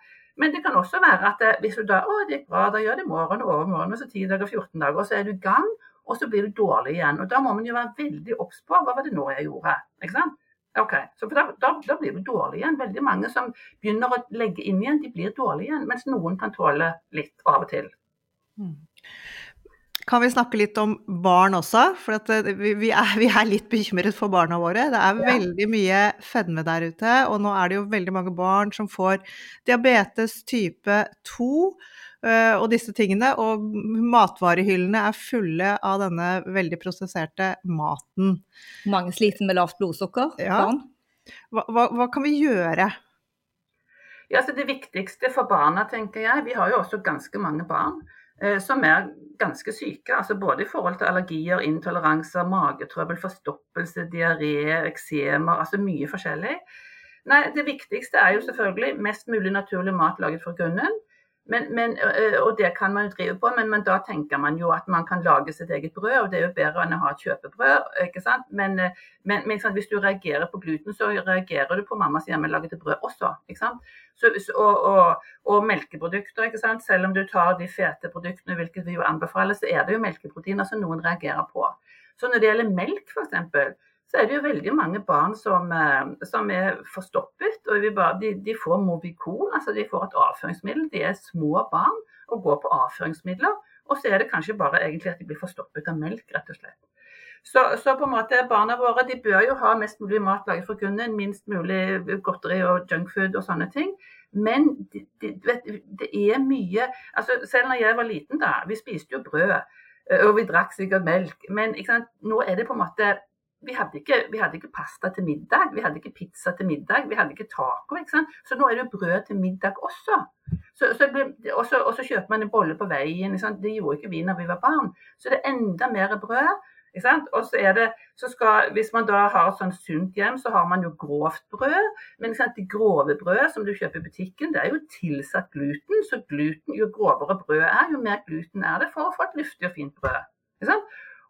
A: Men det kan også være at det, hvis du da å, det gikk bra, da gjør det i morgen og overmorgen, og så 10 dager, 14 dager, og så er du i gang, og så blir du dårlig igjen. Og da må man jo være veldig obs på hva var det nå jeg gjorde. ikke sant? Ok, så da, da, da, blir vi dårlige igjen. Veldig mange som begynner å legge inn igjen, de blir dårlige igjen. Mens noen kan tåle litt av og til. Mm.
B: Kan vi snakke litt om barn også? For eh, vi er, vi, er, litt bekymret for barna våre. Det er ja. veldig mye fedme der ute, og nå er det jo veldig mange barn som får diabetes type 2. Eh, og disse tingene. Og matvarehyllene er fulle av denne veldig prosesserte maten.
C: Mange sliter med lavt blodsukker.
B: Ja. Hva, hva, hva, kan vi gjøre?
A: Ja, altså det viktigste for barna, tenker jeg Vi har jo også ganske mange barn eh, som er ganske syke. altså Både i forhold til allergier, intoleranser, magetrøbbel, forstoppelse, diaré, eksemer. Altså mye forskjellig. Nei, Det viktigste er jo selvfølgelig mest mulig naturlig mat laget fra grunnen. Men, men, og det kan man jo drive på, men, men, da tenker man jo at man kan lage sitt eget brød, og det er jo bedre enn å ha kjøpebrød. ikke sant? Men, men hvis du reagerer på gluten, så reagerer du på mammas hjemmelagde brød også. ikke sant? Så, og, og, og, melkeprodukter, ikke sant? selv om du tar de fete produktene, hvilket vi jo anbefaler, så er det jo melkeproteiner som noen reagerer på. Så når det gjelder melk f.eks., så er det jo veldig mange barn som, eh, som er forstoppet. og bare, de, de, får Movicol, altså de får et avføringsmiddel. De er små barn og går på avføringsmidler. Og så er det kanskje bare egentlig at de blir forstoppet av melk, rett og slett. Så, så, på en måte barna våre de bør jo ha mest mulig mat laget fra grunnen, minst mulig godteri og junkfood og sånne ting. Men det, de, det er mye altså Selv når jeg var liten, da, vi spiste jo brød. Og vi drakk sikkert melk. Men nå er det på en måte vi hadde, ikke, vi hadde, ikke, pasta til middag, vi hadde ikke pizza til middag, vi hadde ikke taco. Ikke så nå er det brød til middag også. Og så kjøper man en bolle på veien. Det gjorde ikke vi når vi var barn. Så det er enda mer brød. Og så er det, så skal, Hvis man da har et sånn sunt hjem, så har man jo grovt brød. Men det grove brødet som du kjøper i butikken, det er jo tilsatt gluten. Så gluten, jo grovere brødet er, jo mer gluten er det for å få et luftig og fint brød.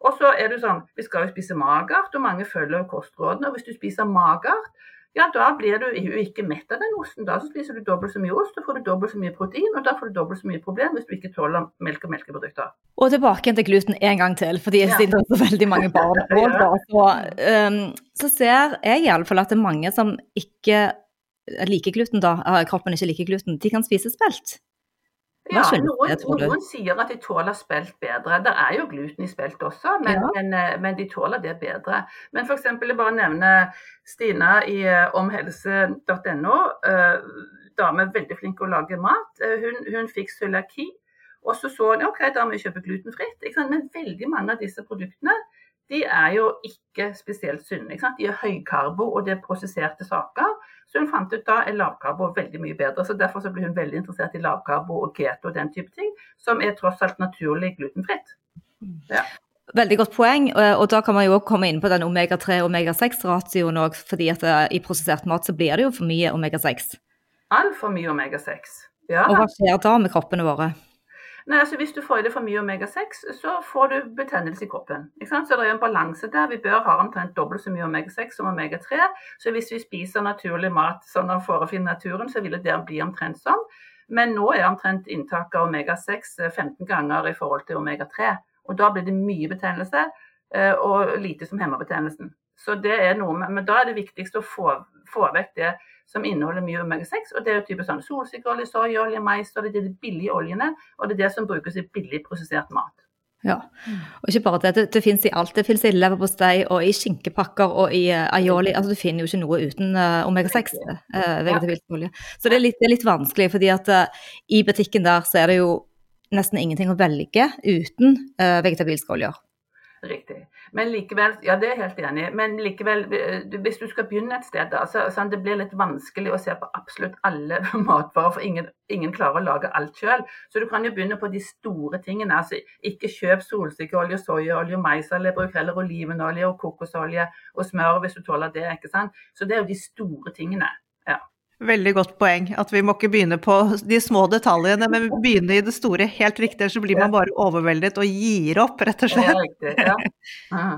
A: Og så er det sånn, Vi skal jo spise magert, og mange følger kostrådene. og Hvis du spiser magert, ja, da blir du jo ikke mett av den osten. Da så spiser du dobbelt så mye ost, da får du dobbelt så mye protein, og da får du dobbelt så mye problem hvis du ikke tåler melk og melkeprodukter.
C: Og tilbake til gluten en gang til, fordi jeg sitter ja. så veldig mange barn på. Så, um, så ser jeg iallfall at det er mange som ikke liker gluten, da, kroppen ikke liker gluten, de kan spise spelt.
A: Ja, noen, noen, sier at de tåler spelt bedre. Det er jo gluten i spelt også, men, ja. men, eh, men de tåler det bedre. Men f.eks. bare nevner Stina i eh, omhelse.no. Uh, dame veldig flink til å lage mat. Hun, hun fikk cøliaki. Og så så hun ok, da må vi kjøpe glutenfritt. Men veldig mange av disse produktene de er jo ikke spesielt sunne. De er høykarbo, og det er prosesserte saker. Så hun fant ut da er lavkarbo veldig mye bedre. så Derfor så ble hun veldig interessert i lavkarbo og keto og den type ting, som er tross alt naturlig glutenfritt.
C: Ja. Veldig godt poeng, og da kan man jo også komme inn på den omega-3 og omega-6-ratioen òg, fordi at eh, i prosessert mat så blir det jo for mye omega-6.
A: Altfor mye omega-6. Ja.
C: Og hva skjer da med kroppene våre?
A: Nei, altså Hvis du får i deg for mye omega-6, så får du betennelse i kroppen. Så det er en balanse der. Vi bør ha omtrent dobbelt så mye omega-6 som omega-3. Så hvis vi spiser naturlig mat sånn av forefinner naturen, så vil det bli omtrent sånn. Men nå er omtrent inntaket av omega-6 15 eh, ganger i forhold til omega-3. Og da blir det mye betennelse, eh, og lite som hemmer betennelsen. Så det er noe, med, Men da er det viktigst å få, få vekk det som inneholder mye omega-6. og Det er type sånn solsikkeolje, soyaolje, maisolje. Det er de billige oljene, og det er det som brukes i billig prosessert mat.
C: Ja, og ikke bare det. Det, det fins i alt. Det fins i leverpostei og i skinkepakker og i uh, aioli. Altså, du finner jo ikke noe uten uh, omega-6 uh, vegetabilsk olje. Så det er, litt, det er, litt, vanskelig, fordi at uh, i butikken der så er det jo nesten ingenting å velge uten uh, vegetabilske oljer.
A: Riktig. Men likevel, ja det er jeg helt enig men likevel, hvis du skal begynne et sted, da, så sånn, det blir litt vanskelig å se på absolutt alle matvarer, for ingen, ingen klarer å lage alt sjøl. Så du kan jo begynne på de store tingene. altså Ikke kjøp solsikkeolje, soyaolje, maisolje, bruk heller olivenolje og kokosolje og smør hvis du tåler det. ikke sant? Så det er jo de store tingene.
B: Veldig godt poeng. At vi må ikke begynne på de små detaljene, men begynne i det store. Helt riktig, så blir man bare overveldet og gir opp, rett og slett. Ja.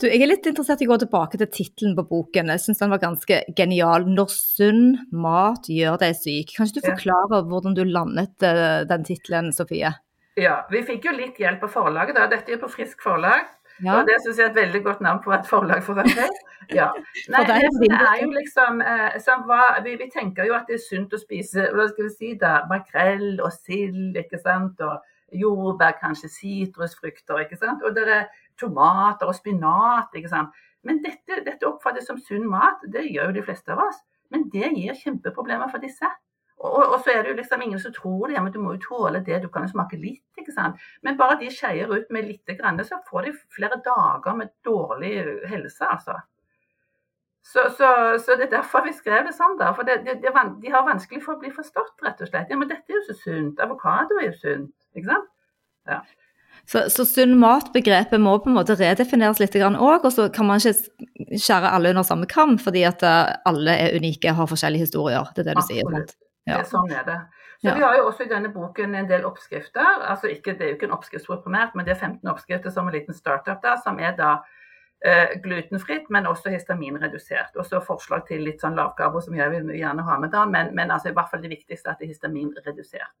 C: Du, jeg er litt interessert i å gå tilbake til tittelen på boken. Jeg syns den var ganske genial. 'Når sunn mat gjør deg syk'. Kan ikke du forklare hvordan du landet uh, den tittelen, Sofie?
A: Ja, vi fikk jo litt hjelp av forlaget. da. Dette er på Frisk forlag. Ja. Og det syns jeg er et veldig godt navn på et forlag for en selv. Ja. Nei, det, er jo liksom eh, hva, vi, vi, tenker jo at det er sunt å spise hva skal vi si da, makrell og sild, ikke sant. Og jordbær, kanskje sitrusfrukter, ikke sant. Og det er tomater og spinat, ikke sant. Men dette, dette oppfattes som sunn mat, det gjør jo de fleste av oss. Men det gir kjempeproblemer for disse. Og, og, så er det jo liksom ingen som tror det, men du må jo tåle det. Du kan jo smake litt, ikke sant. Men bare de skeier ut med litt, grann, så får de flere dager med dårlig helse, altså. Så, så, så, det er derfor vi skrev det sånn, da. For det, det, det, de har vanskelig for å bli forstått, rett og slett. Ja, men dette er jo så sunt. Avokado er jo sunt, ikke sant. Ja.
C: Så, så sunn mat-begrepet må på en måte redefineres litt òg, og så kan man ikke skjære alle under samme kam, fordi at eh, alle er unike og har forskjellige historier. Det er det du Absolutt. sier.
A: Ja. Sånn er det. Så ja. Vi har jo også i denne boken en del oppskrifter. altså ikke, Det er jo ikke en oppskriftsbok primært, men det er 15 oppskrifter som en liten startup der, som er da eh, glutenfritt, men også histaminredusert. Og så forslag til litt sånn lavkarbo som jeg vil gjerne ha med da, men, men altså i hvert fall det viktigste er at det er histaminredusert.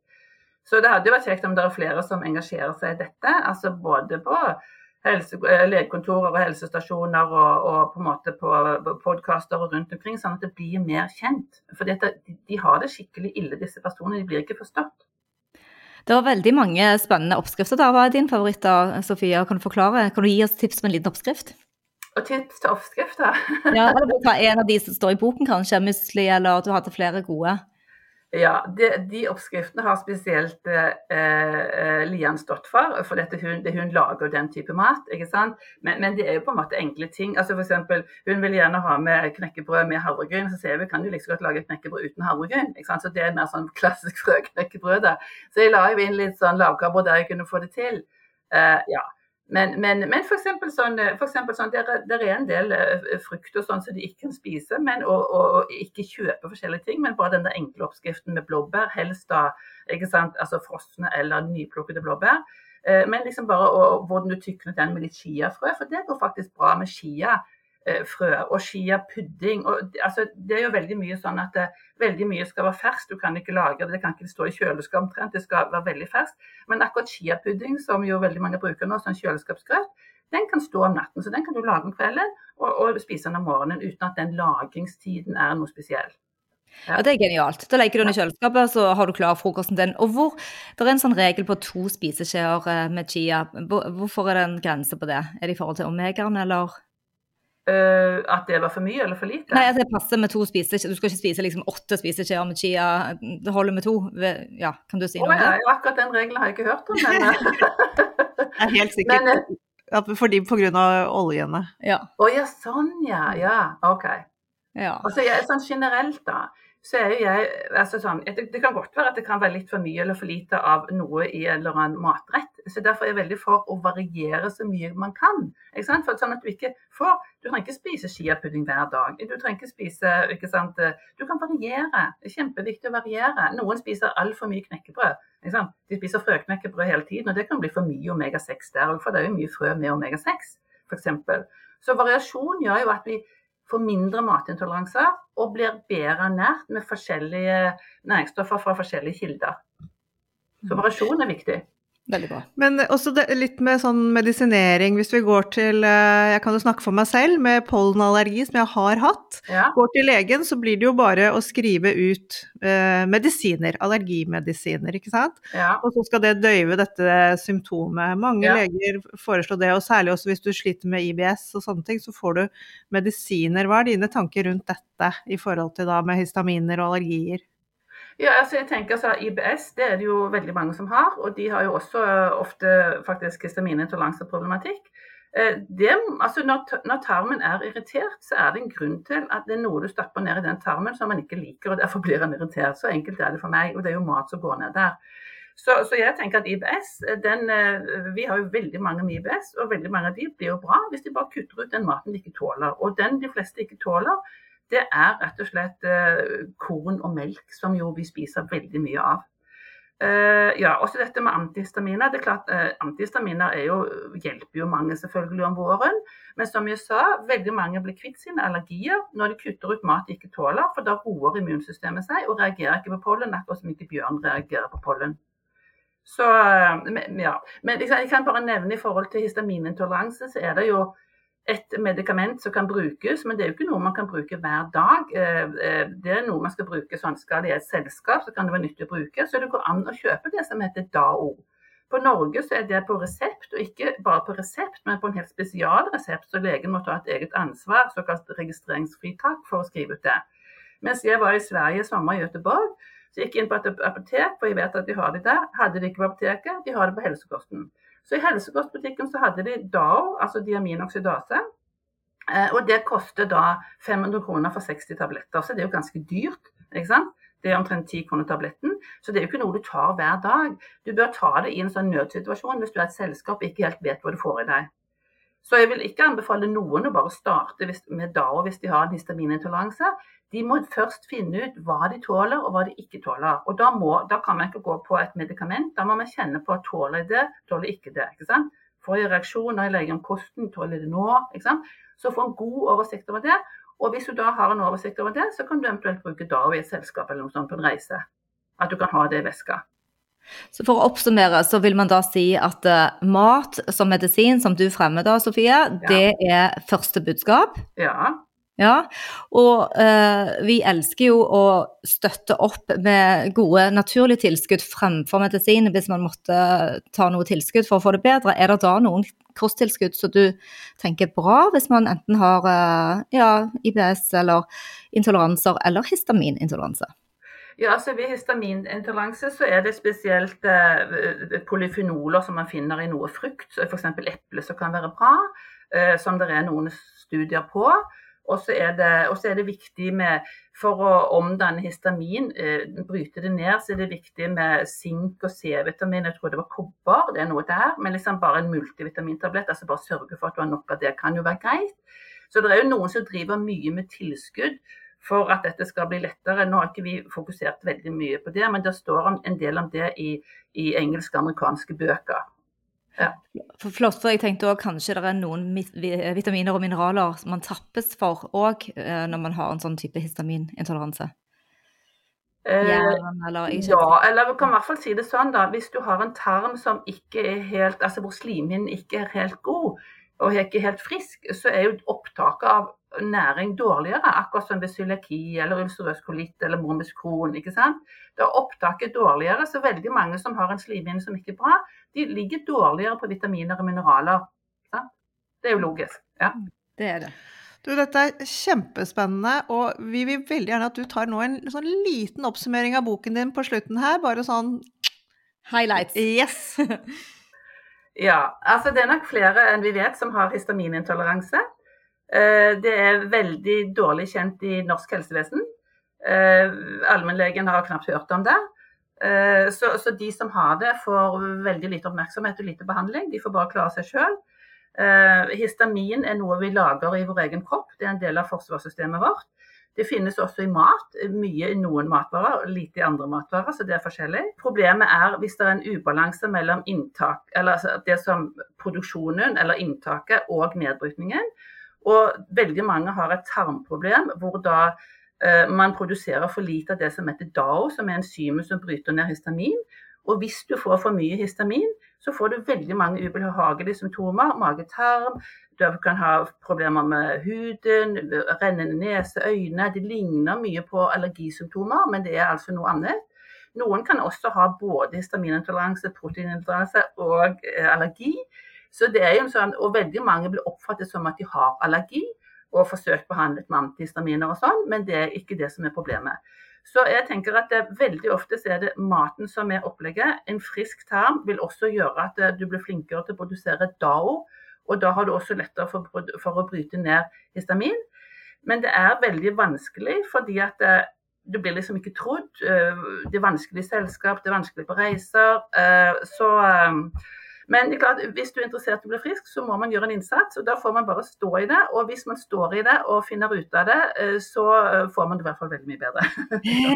A: Så det hadde jo vært kjekt om det er flere som engasjerer seg i dette. altså Både på helse, eh, legekontorer og helsestasjoner og, og på en måte på podkaster rundt omkring, sånn at det blir mer kjent. For de, de har det skikkelig ille, disse personene. De blir ikke forstått.
C: Det var veldig mange spennende oppskrifter. Da. Hva er din favoritt, da, Sofia? Kan du forklare? Kan du gi oss tips om en liten oppskrift?
A: Og tips til oppskrifter?
C: ja, eller ta en av de som står i boken, kanskje. Musli, eller du hadde flere gode.
A: Ja, de, de, oppskriftene har spesielt eh, eh Lian stått for, for dette hun, det, hun lager den type mat. ikke sant? Men, men, det er jo på en måte enkle ting. altså for eksempel, Hun vil gjerne ha med knekkebrød med havregryn. Så sier vi kan du like godt lage knekkebrød uten havregryn. ikke sant? Så Det er mer sånn klassisk frøknekkebrød. da. Så jeg la jo inn litt sånn lavkarbo der jeg kunne få det til. Eh, ja. Men, men, men for eksempel sånn, for eksempel sånn det, er en del uh, frukt og sånn som de ikke kan spise, men og, og, ikke kjøpe forskjellige ting. Men bare den der enkle oppskriften med blåbær, helst da ikke sant, altså frosne eller nyplukkede blåbær. Uh, men liksom bare og, hvordan du tykner den med litt chiafrø, for det går faktisk bra med chia. Eh, frø og chia-pudding. Altså, det er jo veldig mye sånn at det, veldig mye skal være ferskt. Du kan ikke lagre det, det kan ikke stå i kjøleskap omtrent. Det skal være veldig ferskt. Men akkurat chia-pudding, som jo veldig mange bruker nå, som kjøleskapsgrøt, den kan stå om natten. Så den kan du lage om kvelden og, og spise den om morgenen uten at den lagringstiden er noe spesiell.
C: Ja. ja. Det er genialt. Da legger du den i kjøleskapet, så har du klar frokosten din. Og hvor, Det er en sånn regel på to spiseskjeer eh, med chia. Hvorfor er det en grense på det? Er det i forhold til omegaen, eller?
A: Uh, at det var for mye eller for lite?
C: Nei, at det passer med to spiseskjeer. Du skal ikke spise liksom åtte spiseskjeer med chia. Det holder med to. Ja, kan du si noe om
A: det? Ja, akkurat den regelen har jeg ikke hørt om, men
B: Det er helt sikkert men, uh, fordi på grunn av oljene.
C: Ja.
A: Oh, ja, sånn ja. Ja, OK.
C: Ja.
A: Altså, sånn generelt, da så er jo jeg altså sånn, Det kan godt være at det kan være litt for mye eller for lite av noe i en eller annen matrett. så Derfor er jeg veldig for å variere så mye man kan. Ikke sant? For sånn at Du ikke får, du trenger ikke spise chiapudding hver dag. Du trenger ikke spise, ikke sant? Du kan variere. Det er kjempeviktig å variere. Noen spiser altfor mye knekkebrød. Ikke sant? De spiser frøknekkebrød hele tiden, og det kan bli for mye omega-6 der òg. For det er jo mye frø med omega-6, f.eks. Så variasjon gjør jo at vi får mindre matintoleranser og blir bedre ernært med forskjellige næringsstoffer fra forskjellige kilder. Så variasjon er viktig.
C: Veldig bra.
B: Men også det, litt med sånn medisinering, hvis vi går til eh, Jeg kan jo snakke for meg selv, med pollenallergi som jeg har hatt.
A: Ja.
B: Går til legen, så blir det jo bare å skrive ut eh, medisiner. Allergimedisiner, ikke sant.
A: Ja.
B: Og så skal det døyve dette symptomet. Mange
A: Ja.
B: leger foreslår det, og særlig også hvis du sliter med IBS og sånne ting, så får du medisiner. Hva er dine tanker rundt dette i forhold til da med histaminer og allergier?
A: Ja, altså jeg tenker altså, IBS det er det jo veldig mange som har, og de har jo også eh, ofte faktisk histaminintoleranseproblematikk. Eh, det, altså når, når, tarmen er irritert, så er det en grunn til at det er noe du stapper ned i den tarmen som man ikke liker, og derfor blir den irritert. Så enkelt er det for meg, og det er jo mat som går ned der. Så, så jeg tenker at IBS, den, eh, Vi har jo veldig mange med IBS, og veldig mange av de blir jo bra hvis de bare kutter ut den maten de ikke tåler. Og den de fleste ikke tåler, det er rett og slett eh, korn og melk, som jo vi spiser veldig mye av. Uh, ja, også dette med antihistaminer. det er klart uh, Antihistaminer jo, hjelper jo mange selvfølgelig om våren. Men som jeg sa, veldig mange blir kvitt sine allergier når de kutter ut mat de ikke tåler. For da roer immunsystemet seg og reagerer ikke på pollen, akkurat som ikke bjørn reagerer på pollen. Så, ja. men jeg kan bare nevne i forhold til histaminintoleranse, så er det jo et medikament som kan brukes, men det er jo ikke noe man kan bruke hver dag. Eh, eh, det er noe man skal bruke sånn skal det i et selskap, så kan det være nyttig å bruke. Så det går an å kjøpe det som heter DAO. På Norge så er det på resept, og ikke bare på resept, men på en helt spesial resept, så legen må ta et eget ansvar, såkalt registreringsfritak, for å skrive ut det. Mens jeg var i Sverige i sommer i Göteborg, så gikk jeg inn på et apotek, for jeg vet at de har det der. Hadde de ikke på apoteket, de har det på helsekosten. Så i helsekostbutikken så hadde de DAO, altså diaminoksidase. Eh, og det koster da 500 kroner for 60 tabletter. Så det er jo ganske dyrt. ikke sant? Det er omtrent 10 kroner tabletten. Så det er jo ikke noe du tar hver dag. Du bør ta det i en sånn nødsituasjon hvis du er et selskap og ikke helt vet hva du får i deg. Så jeg vil ikke anbefale noen å bare starte med DAO hvis de har en histaminintoleranse. De må først finne ut hva de tåler og hva de ikke tåler. Og da, må, da kan man ikke gå på et medikament, da må man kjenne på tåler jeg det, tåler ikke det. ikke sant? Får jeg reaksjoner jeg legger om kosten, tåler det nå? ikke sant? Så få en god oversikt over det. Og hvis du da har en oversikt over det, så kan du eventuelt bruke DAO i et selskap eller noe sånt på en reise. At du kan ha det i veska.
C: Så for å oppsummere, så vil man da si at uh, mat som medisin, som du fremmer da, Sofie, det er første budskap.
A: Ja.
C: Ja, og uh, vi elsker jo å støtte opp med gode naturlige tilskudd fremfor medisin hvis man måtte ta noe tilskudd for å få det bedre. Er det da noen kosttilskudd som du tenker er bra hvis man enten har uh, ja, IBS eller intoleranser eller histaminintoleranse?
A: Ja, altså Ved histaminintoleranse så er det spesielt eh, polyfenoler som man finner i noe frukt, f.eks. eple som kan være bra, eh, som det er noen studier på. Og så er, er, det viktig med, for å omdanne histamin, eh, bryte det ned, så er det viktig med sink og C-vitamin. Jeg tror det var kobber, det er noe der. Men liksom bare en multivitamintablett, altså bare sørge for at du har nok av det, kan jo være greit. Så det er jo noen som driver mye med tilskudd for at dette skal bli lettere. Nå har ikke vi fokusert veldig mye på det, men det står en del om det i, i engelske og amerikanske bøker. Ja.
C: For flott, for jeg tenkte også kanskje det er noen vitaminer og mineraler som man tappes for òg eh, når man har en sånn type histaminintoleranse.
A: Eh, eller, ja, eller vi kan i hvert fall si det sånn, da. Hvis du har en tarm som ikke er helt, altså hvor slimhinnen ikke er helt god, og er ikke helt frisk, så er jo opptaket av næring dårligere, akkurat som ved cøliaki eller ulcerøs kolitt eller mormisk kron. ikke sant? Da er opptaket dårligere, så veldig mange som har en slimhinne som ikke er bra, de ligger dårligere på vitaminer og mineraler. Sant? Det er jo logisk. Ja.
C: Det er det.
B: Du, dette er kjempespennende, og vi vil veldig gjerne at du tar nå en sånn liten oppsummering av boken din på slutten her. Bare sånn
C: Highlights.
B: Yes.
A: ja, altså det er nok flere enn vi vet som har histaminintoleranse. Eh, det er veldig dårlig kjent i norsk helsevesen. Eh, allmennlegen har knapt hørt om det. Eh, så, så, de som har det, får veldig lite oppmerksomhet og lite behandling. De får bare klare seg sjøl. Histamin er noe vi lager i vår egen kropp. Det er en del av forsvarssystemet vårt. Det finnes også i mat, mye i noen matvarer, lite i andre matvarer, så det er forskjellig. Problemet er hvis det er en ubalanse mellom inntak, eller altså det som produksjonen eller inntaket og nedbrytningen. Og veldig mange har et tarmproblem hvor da eh, man produserer for lite av det som heter DAO, som er enzymet som bryter ned histamin. Og hvis du får for mye histamin, så får du veldig mange ubehagelige symptomer. Mage-tarm, du kan ha problemer med huden, rennende nese, øyne. Det ligner mye på allergisymptomer, men det er altså noe annet. Noen kan også ha både histaminintoleranse, proteinintoleranse og eh, allergi. Så det er jo en sånn, og Veldig mange blir oppfattet som at de har allergi og forsøkt behandlet med antihistaminer og sånn, men det er ikke det som er problemet. Så jeg tenker at det, Veldig ofte er det maten som er opplegget. En frisk tarm vil også gjøre at eh, du blir flinkere til å produsere DAO. Og da har du også lettere for, for å bryte ned histamin. Men det er veldig vanskelig fordi at det, eh, du blir liksom ikke trodd. Eh, det er vanskelig selskap, det er vanskelig på reiser. Så men klart, hvis du er interessert i å bli frisk, så må man gjøre en innsats. og Da får man bare stå i det. Og hvis man står i det og finner ut av det, eh, så eh, får man det i hvert fall veldig mye bedre.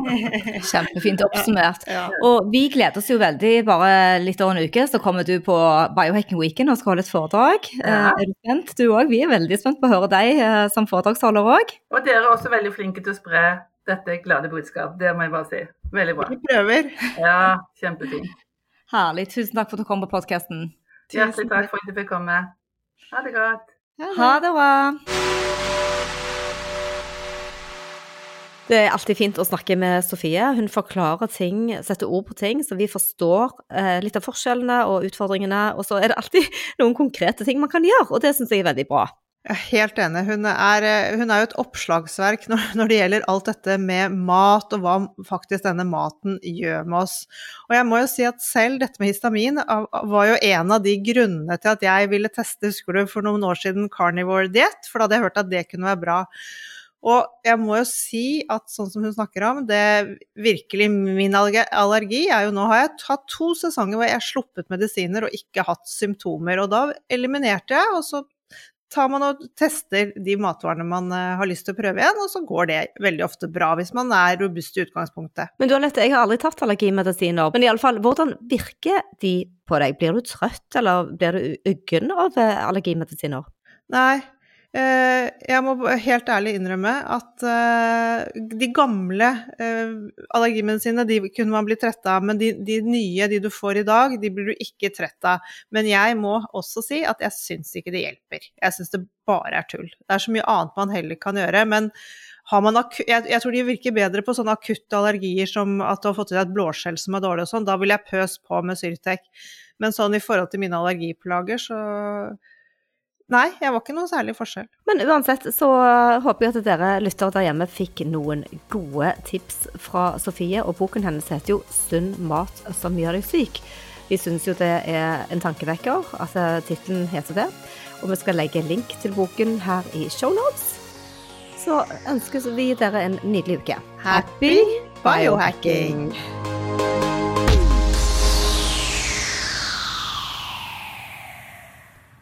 C: Kjempefint oppsummert. Ja. Og vi gleder oss jo veldig. Bare litt over en uke så kommer du på Biohacking Weekend og skal holde et foredrag. Ja. Eh, er du spent? Du òg. Vi er veldig spent på å høre deg som foredragsholder òg.
A: Og dere er også veldig flinke til å spre dette glade budskap. Det må jeg bare si. Veldig bra.
B: Vi prøver.
A: Ja, kjempefint.
C: Herlig. Tusen takk for at du kom på podkasten.
A: Hjertelig takk for at du fikk komme. Ha det godt.
C: Ha det bra. Det er alltid fint å snakke med Sofie. Hun forklarer ting, setter ord på ting, så vi forstår eh, litt av forskjellene og utfordringene. Og så er det alltid noen konkrete ting man kan gjøre, og det syns jeg er veldig bra.
B: Jeg er helt enig. Hun er, eh, hun er, jo et oppslagsverk når, når, det gjelder alt dette med mat, og hva faktisk denne maten gjør med oss. Og jeg må jo si at selv dette med histamin var jo en av de grunnene til at jeg ville teste, husker du, for noen år siden carnivore diet, for da hadde jeg hørt at det kunne være bra. Og jeg må jo si at sånn som hun snakker om, det virkelig min allergi er jo nå har jeg hatt to sesonger hvor jeg har sluppet medisiner og ikke hatt symptomer. Og da eliminerte jeg, og så tar man og tester de matvarene man eh, har lyst til å prøve igjen, og så går det veldig ofte bra hvis man er robust i utgangspunktet.
C: Men du Alette, jeg har aldri tatt allergimedisiner, men iallfall, hvordan virker de på deg? Blir du trøtt, eller blir du uggen av eh, allergimedisiner?
B: Nei, jeg må helt ærlig innrømme at eh, de gamle eh, allergimedisinene de kunne man bli trett av, men de, de, nye, de du får i dag, de blir du ikke trett av. Men jeg må også si at jeg syns ikke det hjelper. Jeg syns det bare er tull. Det er så mye annet man heller kan gjøre. men jeg, jeg, tror de virker bedre på sånne akutte allergier som at du har fått i deg et blåskjell som er dårlig og sånn. Da vil jeg pøse på med Syrtec. Men sånn i forhold til mine allergiplager, så Nei, jeg var ikke noe særlig forskjell.
D: Men uansett så håper jeg at dere lyttere der hjemme fikk noen gode tips fra Sofie. Og boken hennes heter jo 'Sunn mat som gjør deg syk'. Vi syns jo det er en tankevekker at tittelen heter det. Og vi skal legge link til boken her i shownotes. Så ønsker vi dere en nydelig uke.
B: Happy biohacking!